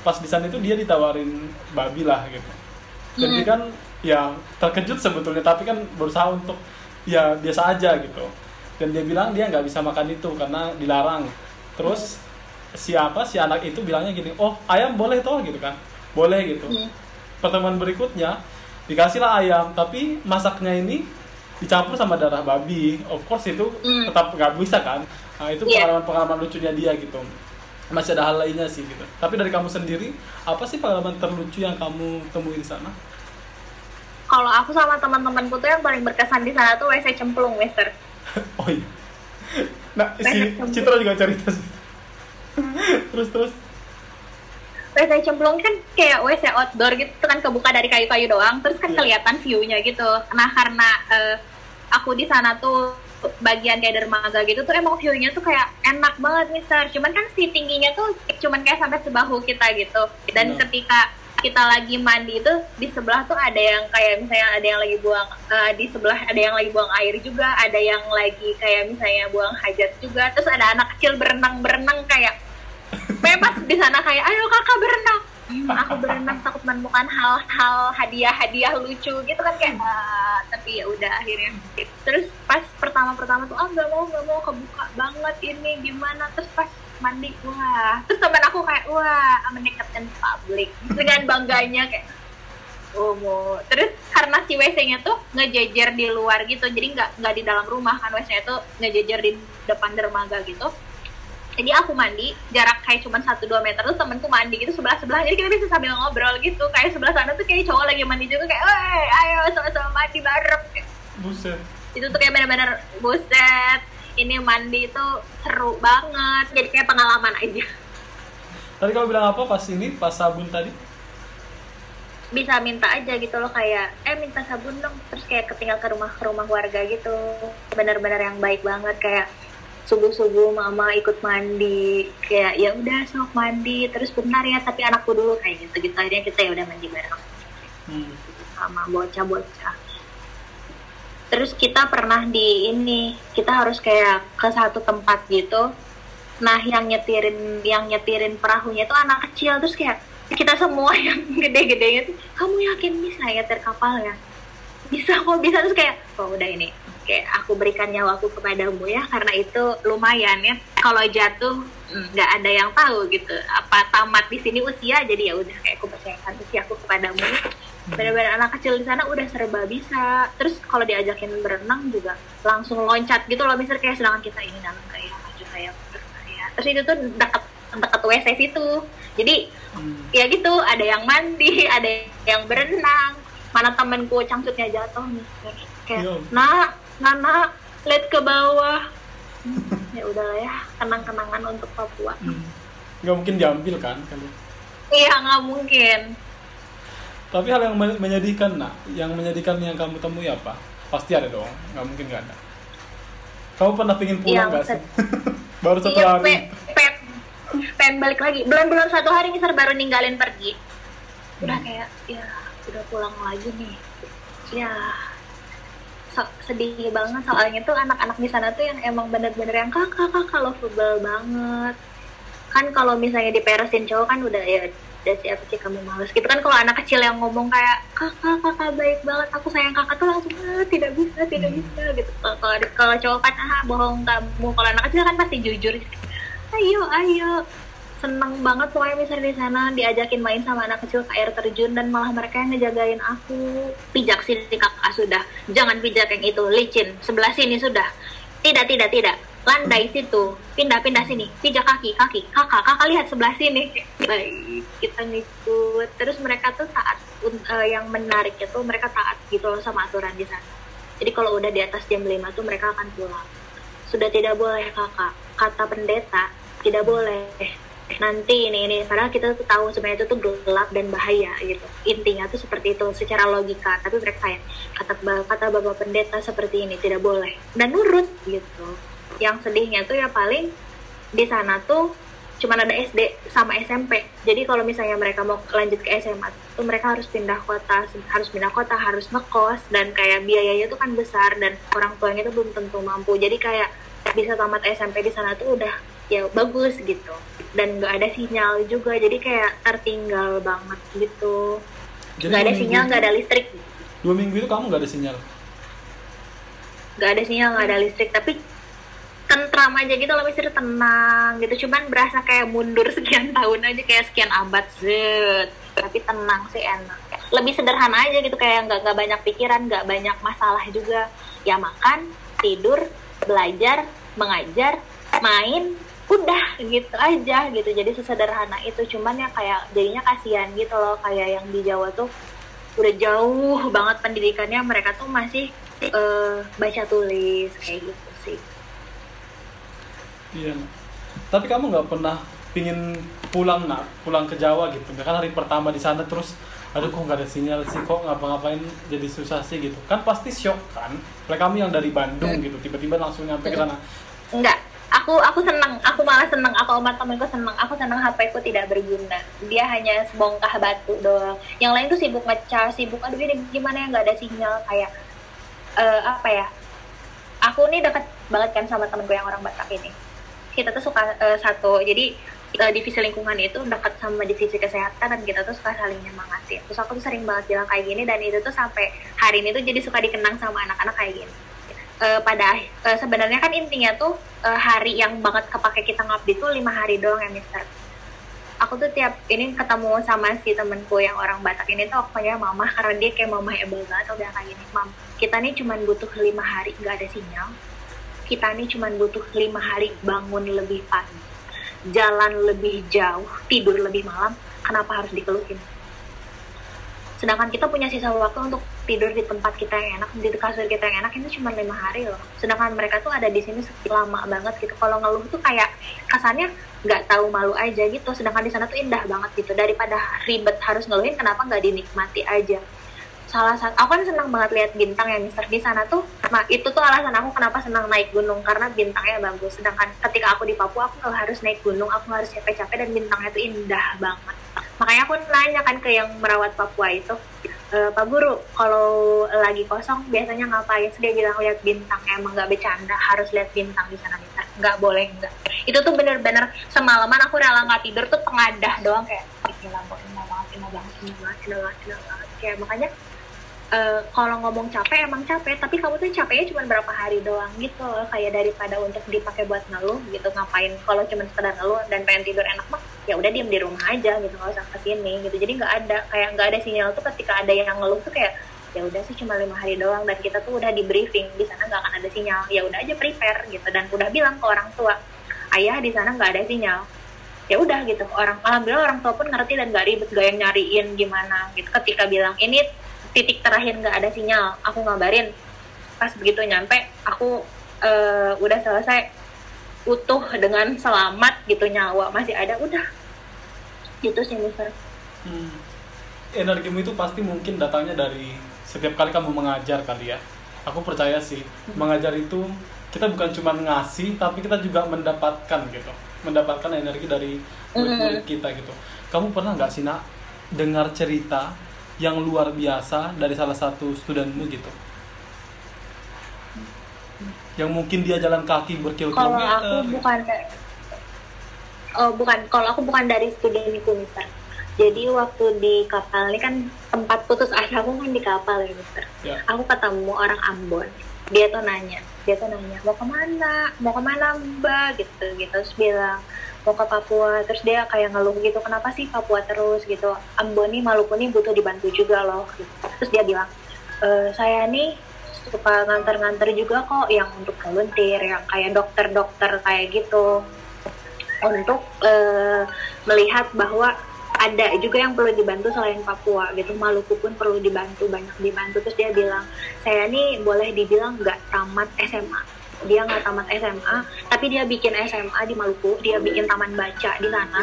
Pas di sana itu dia ditawarin babi lah gitu. Dan dia kan ya terkejut sebetulnya tapi kan berusaha untuk ya biasa aja gitu. Dan dia bilang dia nggak bisa makan itu karena dilarang. Terus siapa si anak itu bilangnya gini oh ayam boleh toh gitu kan. Boleh gitu. Hmm. pertemuan berikutnya dikasihlah ayam tapi masaknya ini dicampur sama darah babi. Of course itu Hmm. tetap nggak bisa kan. Nah, itu Iya. pengalaman pengalaman lucunya dia gitu. Masih ada hal lainnya sih gitu. Tapi dari kamu sendiri apa sih pengalaman terlucu yang kamu temuin di sana? Kalau aku sama teman-temanku tuh yang paling berkesan di sana tuh WC cemplung Mister. Oh iya. Nah si. Citra juga cerita sih terus terus. WC cemplung kan kayak WC outdoor gitu kan kebuka dari kayu-kayu doang. Terus kan Iya. kelihatan view-nya gitu. Nah karena eh, aku di sana tuh bagian kayak dermaga gitu tuh emang view-nya tuh kayak enak banget mister. Cuman kan si tingginya tuh cuman kayak sampai sebahu kita gitu. Dan Benar. ketika kita lagi mandi itu di sebelah tuh ada yang kayak misalnya ada yang lagi buang eh, di sebelah ada yang lagi buang air juga ada yang lagi kayak misalnya buang hajat juga. Terus ada anak kecil berenang berenang kayak bebas di sana kayak ayo kakak berenang. Aku berenang takut menemukan hal-hal hadiah-hadiah lucu gitu kan kayak "Ah," tapi ya udah akhirnya. Terus pas pertama-pertama tuh ah nggak mau nggak mau kebuka banget ini gimana? Terus pas mandi wah. Terus teman aku kayak wah meningkatkan publik dengan bangganya kayak oh mau. Terus karena si WC-nya tuh ngejejer di luar gitu jadi nggak nggak di dalam rumah kan WC-nya tuh ngejejer di depan dermaga gitu jadi aku mandi jarak kayak cuma 1-2 meter terus temenku mandi gitu sebelah sebelah jadi kita bisa sambil ngobrol gitu kayak sebelah sana tuh kayak cowok lagi mandi juga kayak weh ayo sama-sama mandi bareng. Buset. Itu tuh kayak bener-bener buset ini mandi itu seru banget. Jadi kayak pengalaman aja. Tadi kamu bilang apa? Pas ini pas sabun tadi? Bisa minta aja gitu loh kayak eh minta sabun dong. Terus kayak ketinggal ke rumah ke rumah warga gitu. Bener-bener yang baik banget kayak subuh subuh mama ikut mandi kayak ya udah sok mandi. Terus benar ya tapi anakku dulu kayak gitu gitu akhirnya kita ya udah mandi bareng. Hmm. sama bocah-bocah. Terus kita pernah di ini kita harus kayak ke satu tempat gitu. Nah yang nyetirin yang nyetirin perahunya itu anak kecil. Terus kayak kita semua yang gede-gedenya tuh kamu yakin bisa nyetir kapal ya? Bisa kok bisa? Terus kayak oh udah ini kayak aku berikan nyawaku kepadamu ya karena itu lumayan ya. Kalau jatuh mm, nggak ada yang tahu gitu. Apa tamat di sini usia jadi ya udah kayak aku percayakan usiaku kepadamu. Benar-benar anak kecil di sana udah serba bisa. Terus kalau diajakin berenang juga langsung loncat gitu loh misalnya kayak sedangkan kita ini dalam kayak maju kayak terus itu tuh dekat dekat WC situ. Jadi Hmm. ya gitu ada yang mandi ada yang berenang. Mana temenku cangcutnya jatuh nih. Kayak Yo. nak nana lihat ke bawah. Ya udahlah ya kenang-kenangan untuk Papua. Hmm. nggak mungkin diambil kan kalian? Iya nggak mungkin. Tapi hal yang men- menyedihkan nak yang menyedihkan yang kamu temui apa? Pasti ada dong nggak mungkin nggak ada. Kamu pernah pingin pulang Yang nggak sih? Baru satu iya hari. pe- pe- pengen balik lagi. Belum belum satu hari misal baru ninggalin pergi. Udah Hmm. kayak ya udah pulang lagi nih. Ya sedih banget. Soalnya tuh anak-anak di sana tuh yang emang bener-bener yang kakak kakak lovable banget. Kan kalau misalnya diperesin cowok kan udah ya udah siapa sih kamu males. Gitu kan kalau anak kecil yang ngomong kayak kakak kakak baik banget aku sayang kakak tuh langsung "Ah, tidak bisa tidak Hmm. bisa gitu. Kalau kalau- kalau cowok kan ah bohong kamu. Kalau anak kecil kan pasti jujur ayo ayo seneng banget pokoknya misalnya di sana diajakin main sama anak kecil ke air terjun dan malah mereka yang ngejagain aku. Pijak sini kakak sudah. Jangan pijak yang itu. Licin. Sebelah sini sudah. Tidak tidak tidak. Landai situ. Pindah pindah sini. Pijak kaki kaki. Kakak kakak lihat sebelah sini. Baik. Kita ngikut. Terus mereka tuh taat Un- eh, yang menarik itu mereka taat gitu loh sama aturan di sana. Jadi kalau udah di atas jam 5 tuh mereka akan pulang. Sudah tidak boleh kakak. Kata pendeta tidak boleh nanti ini ini. Padahal kita tuh tahu sebenarnya itu tuh gelap dan bahaya gitu. Intinya tuh seperti itu secara logika. Tapi mereka kayak kata kata bapak pendeta seperti ini tidak boleh. Dan nurut gitu. Yang sedihnya tuh ya paling di sana tuh cuman ada SD sama SMP jadi kalau misalnya mereka mau lanjut ke SMA tuh mereka harus pindah kota harus pindah kota harus ngekos dan kayak biayanya tuh kan besar dan orang tuanya tuh belum tentu mampu. Jadi kayak bisa tamat SMP di sana tuh udah ya bagus gitu dan nggak ada sinyal juga. Jadi kayak tertinggal banget gitu. Nggak ada sinyal nggak ada listrik. dua minggu itu kamu nggak ada sinyal? Nggak ada sinyal nggak ada listrik. Tapi tentram aja gitu loh misalnya tenang gitu. Cuman berasa kayak mundur sekian tahun aja kayak sekian abad. Zet. Tapi tenang sih enak. Lebih sederhana aja gitu kayak nggak nggak banyak pikiran nggak banyak masalah juga. Ya makan tidur belajar mengajar main udah gitu aja gitu. Jadi sesederhana itu. Cuman ya kayak jadinya kasihan gitu loh. Kayak yang di Jawa tuh udah jauh banget pendidikannya. Mereka tuh masih eh, baca tulis kayak gitu sih. Iya. Tapi kamu nggak pernah pingin pulang nak? Pulang ke Jawa gitu? Kan hari pertama di sana terus aduh kok nggak ada sinyal sih? Kok ngapa-ngapain jadi susah sih? Gitu. Kan pasti shock kan? Kayak kami yang dari Bandung gitu tiba-tiba langsung nyampe ke sana. Enggak aku aku senang aku malah senang aku sama temenku senang aku senang HP ku tidak berguna. Dia hanya sebongkah batu doang. Yang lain tuh sibuk ngecas sibuk aduh ini gimana ya? Nggak ada sinyal. Kayak eh, apa ya? Aku nih deket banget kan sama temenku yang orang Batak ini. Kita tuh suka eh, satu. Jadi eh, divisi lingkungan itu dekat sama divisi kesehatan dan kita tuh suka saling nyemangatin. Terus aku tuh sering banget bilang kayak gini dan itu tuh sampai hari ini tuh jadi suka dikenang sama anak-anak kayak gini Eh, pada eh, sebenarnya kan intinya tuh eh, hari yang banget kepake kita ngabdi tuh lima hari doang ya Mister. Aku tuh tiap ini ketemu sama si temenku yang orang Batak ini tuh aku panggilnya mama karena dia kayak mama ebel banget udah kayak gini. Mam kita nih cuman butuh lima hari nggak ada sinyal. Kita nih cuman butuh lima hari bangun lebih pagi jalan lebih jauh tidur lebih malam kenapa harus dikeluhin? Sedangkan kita punya sisa waktu untuk tidur di tempat kita yang enak di kasur kita yang enak itu cuma lima hari loh. Sedangkan mereka tuh ada di sini lama banget gitu. Kalau ngeluh tuh kayak kesannya nggak tahu malu aja gitu. Sedangkan di sana tuh indah banget gitu. Daripada ribet harus ngeluhin kenapa nggak dinikmati aja? Salah satu aku kan senang banget lihat bintang ya Mister di sana tuh. Nah itu tuh alasan aku kenapa senang naik gunung karena bintangnya bagus. Sedangkan ketika aku di Papua aku nggak harus naik gunung aku harus capek-capek dan bintangnya tuh indah banget. Makanya aku nanya kan ke yang merawat Papua itu e, Pak Guru. Kalau lagi kosong biasanya ngapain? Dia bilang lihat bintang emang nggak bercanda harus lihat bintang di sana Mister nggak boleh nggak. Itu tuh bener-bener semalaman aku rela nggak tidur tuh pengadah doang kayak gila kok indah banget indah banget indah banget indah banget. Kayak makanya eh, kalau ngomong capek emang capek. Tapi kamu tuh capeknya cuma berapa hari doang gitu loh. Kayak daripada untuk dipakai buat ngeluh gitu ngapain. Kalau cuma sekedar ngeluh dan pengen tidur enak mah ya udah diem di rumah aja gitu nggak usah ke sini gitu. Jadi nggak ada kayak nggak ada sinyal tuh ketika ada yang ngeluh tuh kayak ya udah sih cuma lima hari doang dan kita tuh udah di briefing. Di sana nggak akan ada sinyal. Ya udah aja prepare gitu. Dan udah bilang ke orang tua ayah di sana nggak ada sinyal. Ya udah gitu. Orang alhamdulillah orang tua pun ngerti dan gak ribet gak yang nyariin gimana gitu. Ketika bilang ini titik terakhir nggak ada sinyal aku ngabarin pas begitu nyampe aku eh, udah selesai utuh dengan selamat gitu nyawa masih ada udah gitu sih mister Hmm. Energimu itu pasti mungkin datangnya dari setiap kali kamu mengajar kali ya. Aku percaya sih, mengajar itu kita bukan cuma ngasih, tapi kita juga mendapatkan gitu. Mendapatkan energi dari murid-murid kita gitu. Kamu pernah nggak sih nak dengar cerita yang luar biasa dari salah satu studenmu gitu? Yang mungkin dia jalan kaki kalau berkilo-kilometer. aku bukan oh bukan. Kalau aku bukan dari studioniku mister. Jadi waktu di kapal ini kan tempat putus asa aku kan di kapal ya mister. Ya. aku ketemu orang Ambon. Dia tuh nanya dia tuh nanya mau ke mana? Mau ke mana mbak? Gitu gitu terus bilang mau ke Papua. Terus dia kayak ngeluh gitu kenapa sih Papua terus? gitu. Ambon nih Maluku nih butuh dibantu juga loh. Gitu. terus dia bilang "E, saya nih suka nganter-nganter juga kok yang untuk volunteer yang kayak dokter-dokter kayak gitu. Untuk eh, melihat bahwa ada juga yang perlu dibantu selain Papua gitu. Maluku pun perlu dibantu banyak dibantu. Terus dia bilang saya nih boleh dibilang nggak tamat SMA dia nggak tamat SMA tapi dia bikin SMA di Maluku dia bikin taman baca di sana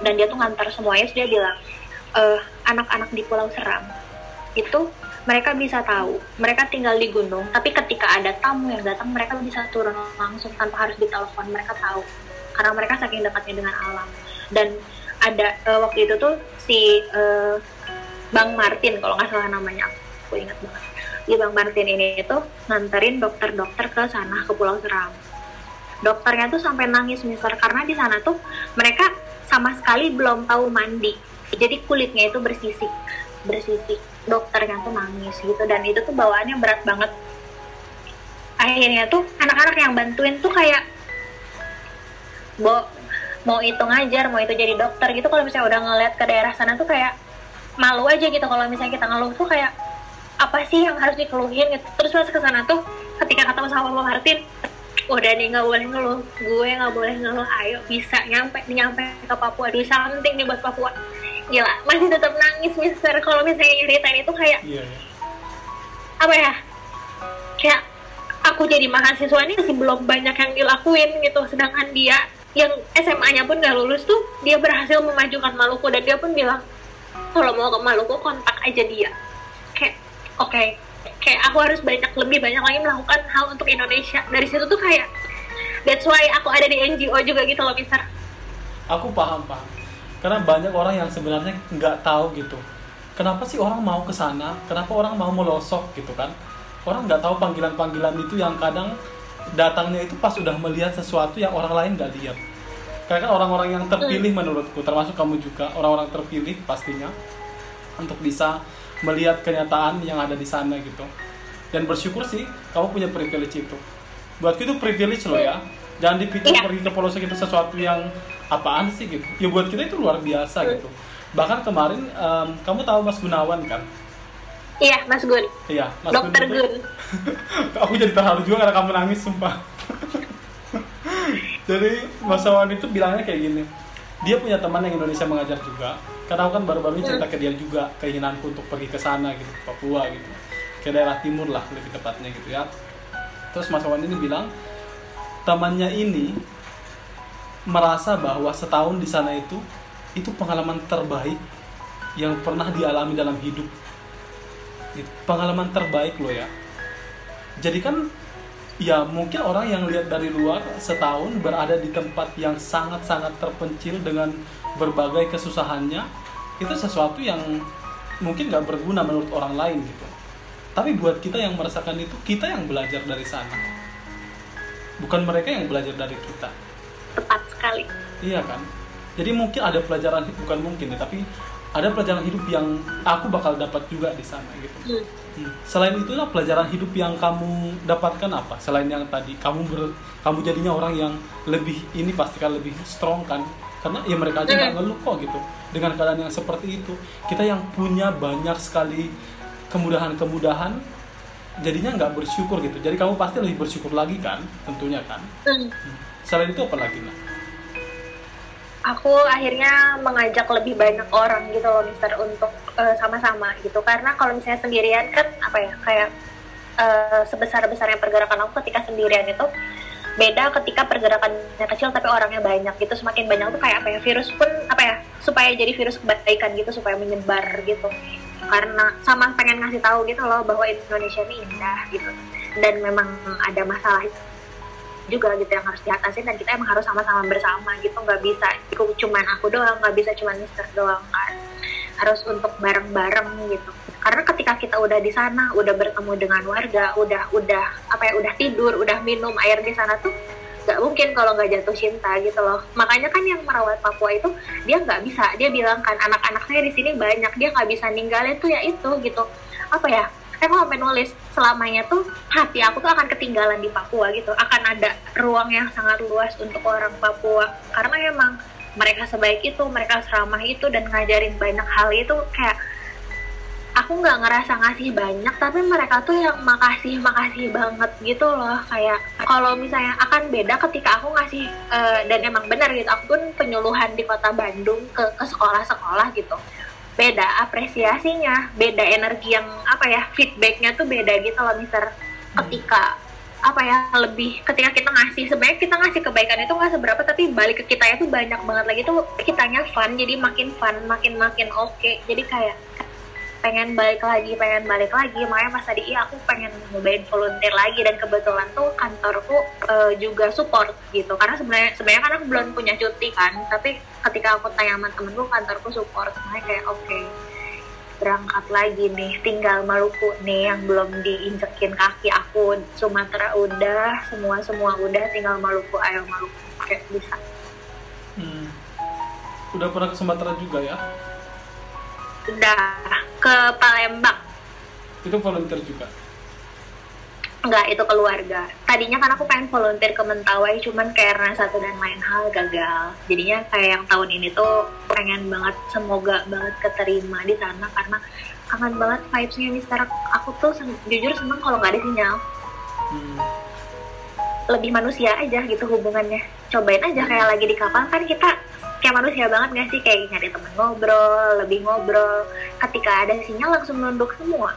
dan dia tuh ngantar semuanya terus dia bilang "Eh, anak-anak di Pulau Seram itu mereka bisa tahu mereka tinggal di gunung tapi ketika ada tamu yang datang mereka bisa turun langsung tanpa harus ditelepon mereka tahu karena mereka saking dekatnya dengan alam. Dan ada eh, waktu itu tuh si eh, Bang Martin kalau nggak salah namanya aku ingat banget di Bang Martin ini itu nganterin dokter-dokter ke sana ke Pulau Seram. Dokternya tuh sampai nangis mister karena di sana tuh mereka sama sekali belum tahu mandi. Jadi kulitnya itu bersisik bersisik. Dokternya tuh nangis gitu dan itu tuh bawaannya berat banget. Akhirnya tuh anak-anak yang bantuin tuh kayak Bo, mau itu ngajar, mau itu jadi dokter gitu. Kalau misalnya udah ngeliat ke daerah sana tuh kayak malu aja gitu. Kalau misalnya kita ngeluh tuh kayak apa sih yang harus dikeluhin gitu. Terus pas ke sana tuh ketika ketemu sama Pak Martin, udah nih nggak boleh ngeluh, gue nggak boleh ngeluh, ayo bisa nyampe nyampe ke Papua, do something nih buat Papua. Gila, masih tetap nangis mister. Kalau misalnya nyeritain itu kayak Iya, iya. apa ya? Kayak aku jadi mahasiswa ini masih belum banyak yang dilakuin gitu. Sedangkan dia yang SMA-nya pun nggak lulus tuh dia berhasil memajukan Maluku. Dan dia pun bilang kalau mau ke Maluku kontak aja dia. Kayak oke. Okay, kayak aku harus banyak lebih banyak lagi melakukan hal untuk Indonesia. Dari situ tuh kayak that's why aku ada di NGO juga gitu loh Mister. Aku paham paham karena banyak orang yang sebenarnya nggak tahu gitu. Kenapa sih orang mau ke sana? Kenapa orang mau melosok gitu kan? Orang nggak tahu panggilan-panggilan itu yang kadang datangnya itu pas udah melihat sesuatu yang orang lain nggak lihat. Karena kan orang-orang yang terpilih menurutku termasuk kamu juga orang-orang terpilih pastinya untuk bisa melihat kenyataan yang ada di sana gitu. Dan bersyukur sih kamu punya privilege itu. Buatku itu privilege loh ya. Jangan dipikir Iya. pergi ke pelosok itu sesuatu yang apaan sih gitu. Ya buat kita itu luar biasa gitu. Bahkan kemarin em, kamu tahu Mas Gunawan kan? Iya Mas Gun. Iya Mas Dokter itu- Gun. Aku jadi terharu juga karena kamu nangis sumpah. Jadi Mas Wawan itu bilangnya kayak gini dia punya teman yang Indonesia mengajar juga. Karena aku kan baru-baru ini cerita ke dia juga keinginanku untuk pergi ke sana gitu ke Papua gitu. Ke daerah timur lah lebih tepatnya gitu ya. Terus Mas Wawan ini bilang temannya ini merasa bahwa setahun di sana itu itu pengalaman terbaik yang pernah dialami dalam hidup. Gitu. pengalaman terbaik loh ya. Jadi kan ya mungkin orang yang lihat dari luar setahun berada di tempat yang sangat-sangat terpencil dengan berbagai kesusahannya itu sesuatu yang mungkin nggak berguna menurut orang lain gitu tapi buat kita yang merasakan itu kita yang belajar dari sana bukan mereka yang belajar dari kita tepat sekali Iya kan? Jadi mungkin ada pelajaran bukan mungkin ya, tapi ada pelajaran hidup yang aku bakal dapat juga di sana gitu. Hmm. Selain itulah pelajaran hidup yang kamu dapatkan apa? Selain yang tadi kamu ber, kamu jadinya orang yang lebih ini pastikan lebih strong kan? Karena ya mereka aja nggak ngeluh kok gitu dengan keadaan yang seperti itu. Kita yang punya banyak sekali kemudahan-kemudahan jadinya nggak bersyukur gitu. Jadi kamu pasti lebih bersyukur lagi kan? Tentunya kan. Hmm. Selain itu apa lagi nah? Aku akhirnya mengajak lebih banyak orang gitu loh Mister untuk eh, sama-sama gitu. Karena kalau misalnya sendirian kan apa ya kayak eh, sebesar-besarnya pergerakan aku ketika sendirian itu beda ketika pergerakannya kecil tapi orangnya banyak gitu. Semakin banyak tuh kayak apa ya virus pun apa ya supaya jadi virus kebaikan gitu supaya menyebar gitu. Karena sama pengen ngasih tahu gitu loh bahwa Indonesia ini indah gitu. Dan memang ada masalah juga gitu yang harus diatasin dan kita emang harus sama-sama bersama gitu nggak bisa cuman aku doang nggak bisa cuman Mister doang kan. Harus untuk bareng-bareng gitu. Karena ketika kita udah di sana udah bertemu dengan warga udah udah apa ya udah tidur udah minum air di sana tuh nggak mungkin kalau nggak jatuh cinta gitu loh. Makanya kan yang merawat Papua itu dia nggak bisa. Dia bilang kan anak-anak saya di sini banyak dia nggak bisa ninggalin tuh ya itu gitu. Apa ya aku sampai nulis. Selamanya tuh hati aku tuh akan ketinggalan di Papua gitu. Akan ada ruang yang sangat luas untuk orang Papua. Karena emang mereka sebaik itu mereka seramah itu dan ngajarin banyak hal itu kayak aku nggak ngerasa ngasih banyak tapi mereka tuh yang makasih makasih banget gitu loh. Kayak kalau misalnya akan beda ketika aku ngasih eh, dan emang benar gitu. Aku pun penyuluhan di kota Bandung ke sekolah-sekolah gitu beda apresiasinya beda energi yang apa ya feedbacknya tuh beda gitu loh mister. Ketika apa ya lebih ketika kita ngasih sebenarnya kita ngasih kebaikan itu nggak seberapa tapi balik ke kita itu banyak banget lagi tuh kitanya fun jadi makin fun makin makin oke. Jadi kayak pengen balik lagi pengen balik lagi. Makanya pas tadi iya aku pengen nyobain volunteer lagi. Dan kebetulan tuh kantorku eh, juga support gitu. Karena sebenarnya sebenarnya kan aku belum punya cuti kan. Tapi ketika aku tanya sama temenku kantorku support. Makanya kayak oke berangkat lagi nih. Tinggal Maluku nih yang belum diinjekin kaki aku. Sumatera udah semua semua udah. Tinggal Maluku ayo Maluku. Kayak bisa. Hmm. Udah pernah ke Sumatera juga ya? Udah ke Palembang Itu volunteer juga. Enggak, itu keluarga. Tadinya kan aku pengen volunteer ke Mentawai, cuman karena satu dan lain hal gagal. Jadinya kayak yang tahun ini tuh pengen banget, semoga banget keterima di sana karena kangen banget vibes-nya Mister. Aku tuh sen- jujur seneng kalau nggak ada sinyal. Hmm. Lebih manusia aja gitu hubungannya. Cobain aja kayak lagi di kapal kan kita kayak manusia banget nggak sih? Kayak nyari temen ngobrol, lebih ngobrol. Ketika ada sinyal langsung nunduk semua.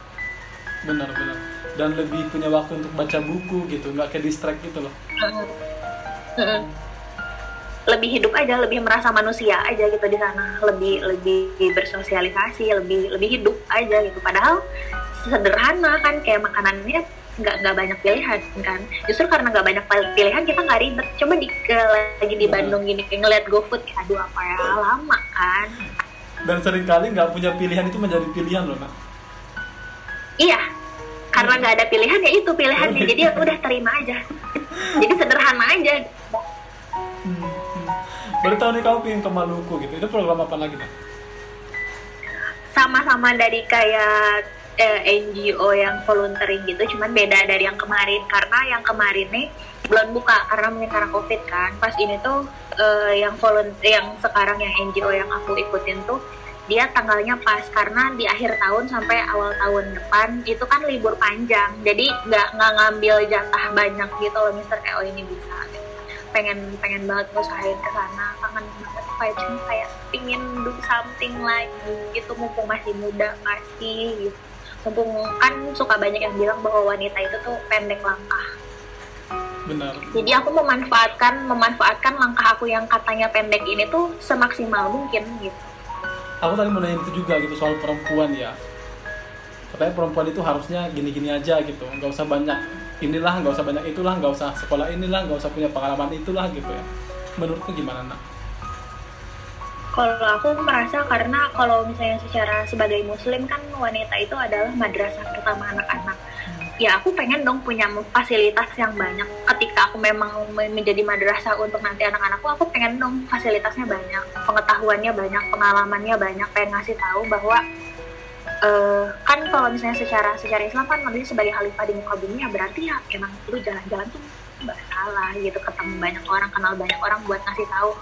Benar-benar. Dan lebih punya waktu untuk baca buku gitu, nggak ke distract gitu loh. Lebih hidup aja lebih merasa manusia aja gitu di sana lebih lebih bersosialisasi lebih lebih hidup aja gitu padahal sederhana kan kayak makanannya nggak nggak banyak pilihan kan? Justru karena nggak banyak pilihan kita nggak ribet. Coba di ke, lagi di Bandung gini kayak ngeliat GoFood kayak aduh apa ya lama kan? Dan sering kali nggak punya pilihan itu menjadi pilihan loh nak iya. Karena nggak ada pilihan ya itu pilihannya. Jadi ya udah terima aja. Jadi sederhana aja. Hmm, hmm. baru tahu nih kamu pengen ke Maluku gitu. Itu program apa lagi nak sama-sama dari kayak eh, NGO yang volunteering gitu cuman beda dari yang kemarin. Karena yang kemarin nih belum buka karena karena covid kan. Pas ini tuh eh, yang volunteer yang sekarang yang NGO yang aku ikutin tuh dia tanggalnya pas. Karena di akhir tahun sampai awal tahun depan itu kan libur panjang. Jadi nggak nggak ngambil jatah banyak gitu loh mister. Kayak oh ini bisa. Pengen pengen banget ngusahain ke sana. Kangen banget kayak kayak pingin do something lagi gitu mumpung masih muda masih gitu mumpung kan suka banyak yang bilang bahwa wanita itu tuh pendek langkah. Benar. Jadi aku memanfaatkan memanfaatkan langkah aku yang katanya pendek ini tuh semaksimal mungkin gitu. Aku tadi mau nanya itu juga gitu soal perempuan ya. Katanya perempuan itu harusnya gini-gini aja gitu. Nggak usah banyak inilah nggak usah banyak itulah nggak usah sekolah inilah nggak usah punya pengalaman itulah gitu ya. Menurutku gimana nak kalau aku merasa karena kalau misalnya secara sebagai muslim kan wanita itu adalah madrasah pertama anak-anak. Ya aku pengen dong punya fasilitas yang banyak. Ketika aku memang menjadi madrasah untuk nanti anak-anakku aku pengen dong fasilitasnya banyak pengetahuannya banyak pengalamannya banyak. Pengen ngasih tahu bahwa uh, kan kalau misalnya secara secara Islam kan Nabi sebagai khalifah di muka bumi ya berarti ya emang lu jalan-jalan tuh nggak salah gitu ketemu banyak orang kenal banyak orang buat ngasih tahu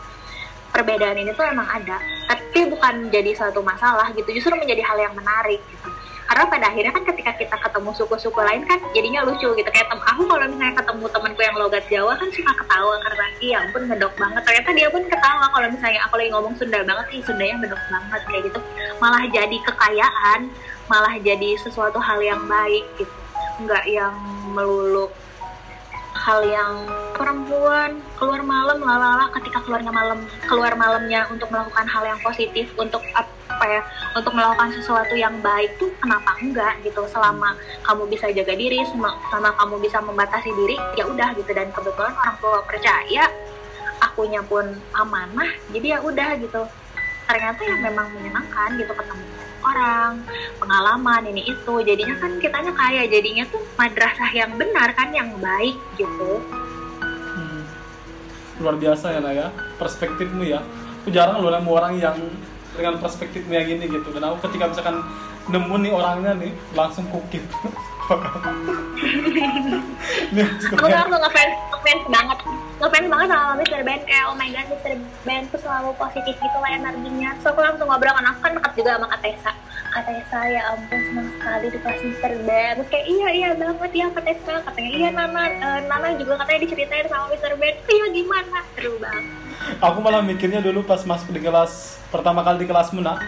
perbedaan ini tuh emang ada. Tapi bukan jadi suatu masalah gitu justru menjadi hal yang menarik gitu. Karena pada akhirnya kan ketika kita ketemu suku-suku lain kan jadinya lucu gitu. Kayak tem aku kalau misalnya ketemu temanku yang logat Jawa kan suka ketawa karena iya ampun ngedok banget. Ternyata dia pun ketawa kalau misalnya aku lagi ngomong Sunda banget ih Sunda yang ngedok banget kayak gitu. Malah jadi kekayaan malah jadi sesuatu hal yang baik gitu. Nggak yang melulu hal yang perempuan keluar malam lalala ketika keluarnya malam keluar malamnya untuk melakukan hal yang positif untuk apa ya untuk melakukan sesuatu yang baik tuh kenapa enggak gitu? Selama kamu bisa jaga diri selama kamu bisa membatasi diri ya udah gitu. Dan kebetulan orang tua percaya akunya pun amanah jadi ya udah gitu. Ternyata yang memang menyenangkan gitu ketemu orang pengalaman ini itu. Jadinya kan kitanya kaya jadinya tuh madrasah yang benar kan yang baik gitu. Hmm. luar biasa ya Naya. Perspektifmu ya. Aku jarang loh nemu orang yang dengan perspektifmu yang gini gitu. Dan aku ketika misalkan nemu nih orangnya nih langsung kukit. Aku langsung ngefans ngefans banget. Ngefans banget sama Mr. Ben. Kayak oh my god Mr. Ben tuh selalu positif gitu lah energinya. So aku langsung ngobrol kan. Aku kan dekat juga sama Kak Tessa ya ampun senang sekali di kelas Mr. Ben. Terus kayak iya iya banget ya Kak Tessa katanya iya Nana. Uh, Nana juga katanya diceritain sama Mr. Ben. Iya gimana? Seru banget. Aku malah mikirnya dulu pas masuk di kelas pertama kali di kelas Muna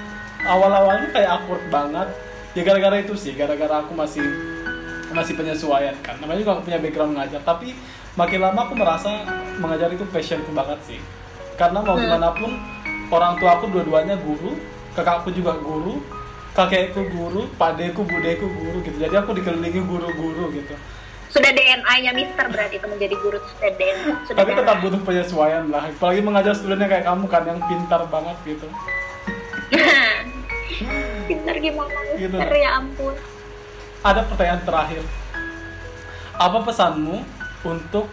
awal-awalnya kayak awkward banget. Ya gara-gara itu sih gara-gara aku masih masih penyesuaian kan. Namanya juga aku punya background ngajar. Tapi makin lama aku merasa mengajar itu passionku banget sih karena mau hmm. gimana pun orang tua aku dua-duanya guru kakakku juga guru kakekku guru padeku budeku guru gitu jadi aku dikelilingi guru-guru gitu sudah DNA-nya Mister berarti itu menjadi guru sudah DNA. Sudah Tapi tetap butuh penyesuaian lah. Apalagi mengajar studentnya kayak kamu kan yang pintar banget gitu. pintar gimana gitu. Mister ya ampun. Ada pertanyaan terakhir. Apa pesanmu untuk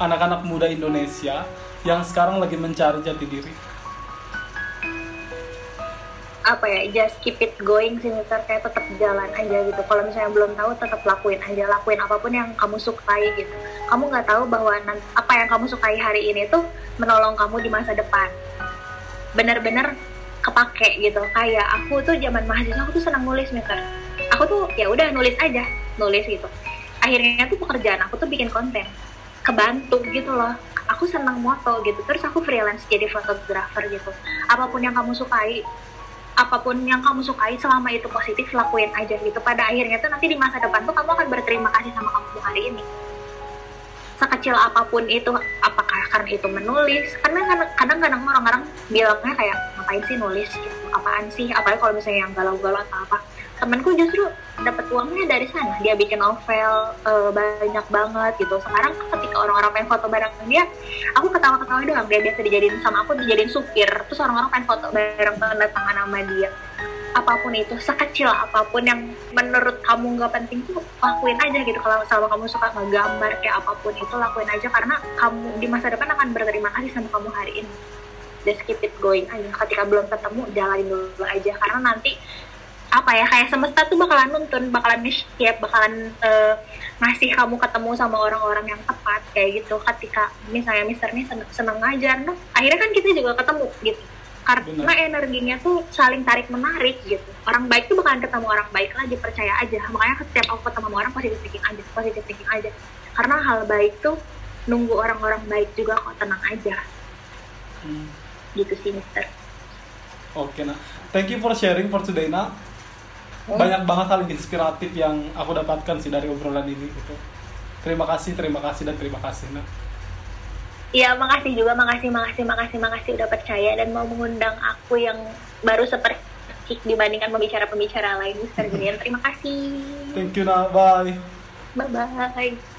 anak-anak muda Indonesia yang sekarang lagi mencari jati diri? apa ya just keep it going sih mister. Kayak tetap jalan aja gitu. Kalau misalnya belum tahu tetap lakuin aja. Lakuin apa pun yang kamu sukai gitu. Kamu nggak tahu bahwa apa yang kamu sukai hari ini tuh menolong kamu di masa depan. Bener-bener kepake gitu. Kayak aku tuh zaman mahasiswa aku tuh senang nulis mister. Aku tuh ya udah nulis aja nulis gitu akhirnya tuh pekerjaan aku tuh bikin konten. Kebantu gitu loh. Aku senang moto gitu. Terus aku freelance jadi fotografer gitu. Apa pun yang kamu sukai apa pun yang kamu sukai selama itu positif lakuin aja gitu. Pada akhirnya tuh nanti di masa depan tuh kamu akan berterima kasih sama kamu hari ini. Sekecil apa pun itu apakah karena itu menulis? Karena kadang-kadang orang-orang bilangnya kayak ngapain sih nulis? Gitu. Apaan sih? Apalagi kalau misalnya yang galau-galau atau apa temenku justru dapat uangnya dari sana. Dia bikin novel uh, banyak banget gitu. Sekarang ketika orang-orang pengen foto bareng dia aku ketawa-ketawa doang. Dia biasa dijadiin sama aku dijadiin supir. Terus orang-orang pengen foto bareng tanda tangan sama dia. Apa pun itu sekecil apa pun yang menurut kamu nggak penting tuh lakuin aja gitu. Kalau sama kamu suka ngegambar kayak apa pun itu lakuin aja. Karena kamu di masa depan akan berterima kasih sama kamu hari ini. Just keep it going aja. Ketika belum ketemu jalanin dulu aja. Karena nanti apa ya kayak semesta tuh bakalan nuntun bakalan nge-shape bakalan uh, ngasih kamu ketemu sama orang-orang yang tepat kayak gitu. Ketika misalnya Mister ini seneng, seneng ngajar nah akhirnya kan kita juga ketemu gitu. Karena Benar. energinya tuh saling tarik menarik gitu. Orang baik tuh bakalan ketemu orang baik lagi percaya aja. Makanya setiap aku ketemu sama orang positif thinking aja positif thinking aja. Karena hal baik tuh nunggu orang-orang baik juga kok tenang aja. Hmm. gitu sih Mister. Oke okay, nah. Thank you for sharing for today nah hmm. banyak banget hal inspiratif yang aku dapatkan sih dari obrolan ini gitu terima kasih terima kasih dan terima kasih nah Iya, makasih juga, makasih, makasih, makasih, makasih udah percaya dan mau mengundang aku yang baru seperti dibandingkan pembicara-pembicara lain, Mister Terima kasih. Thank you, nah. Bye. Bye-bye.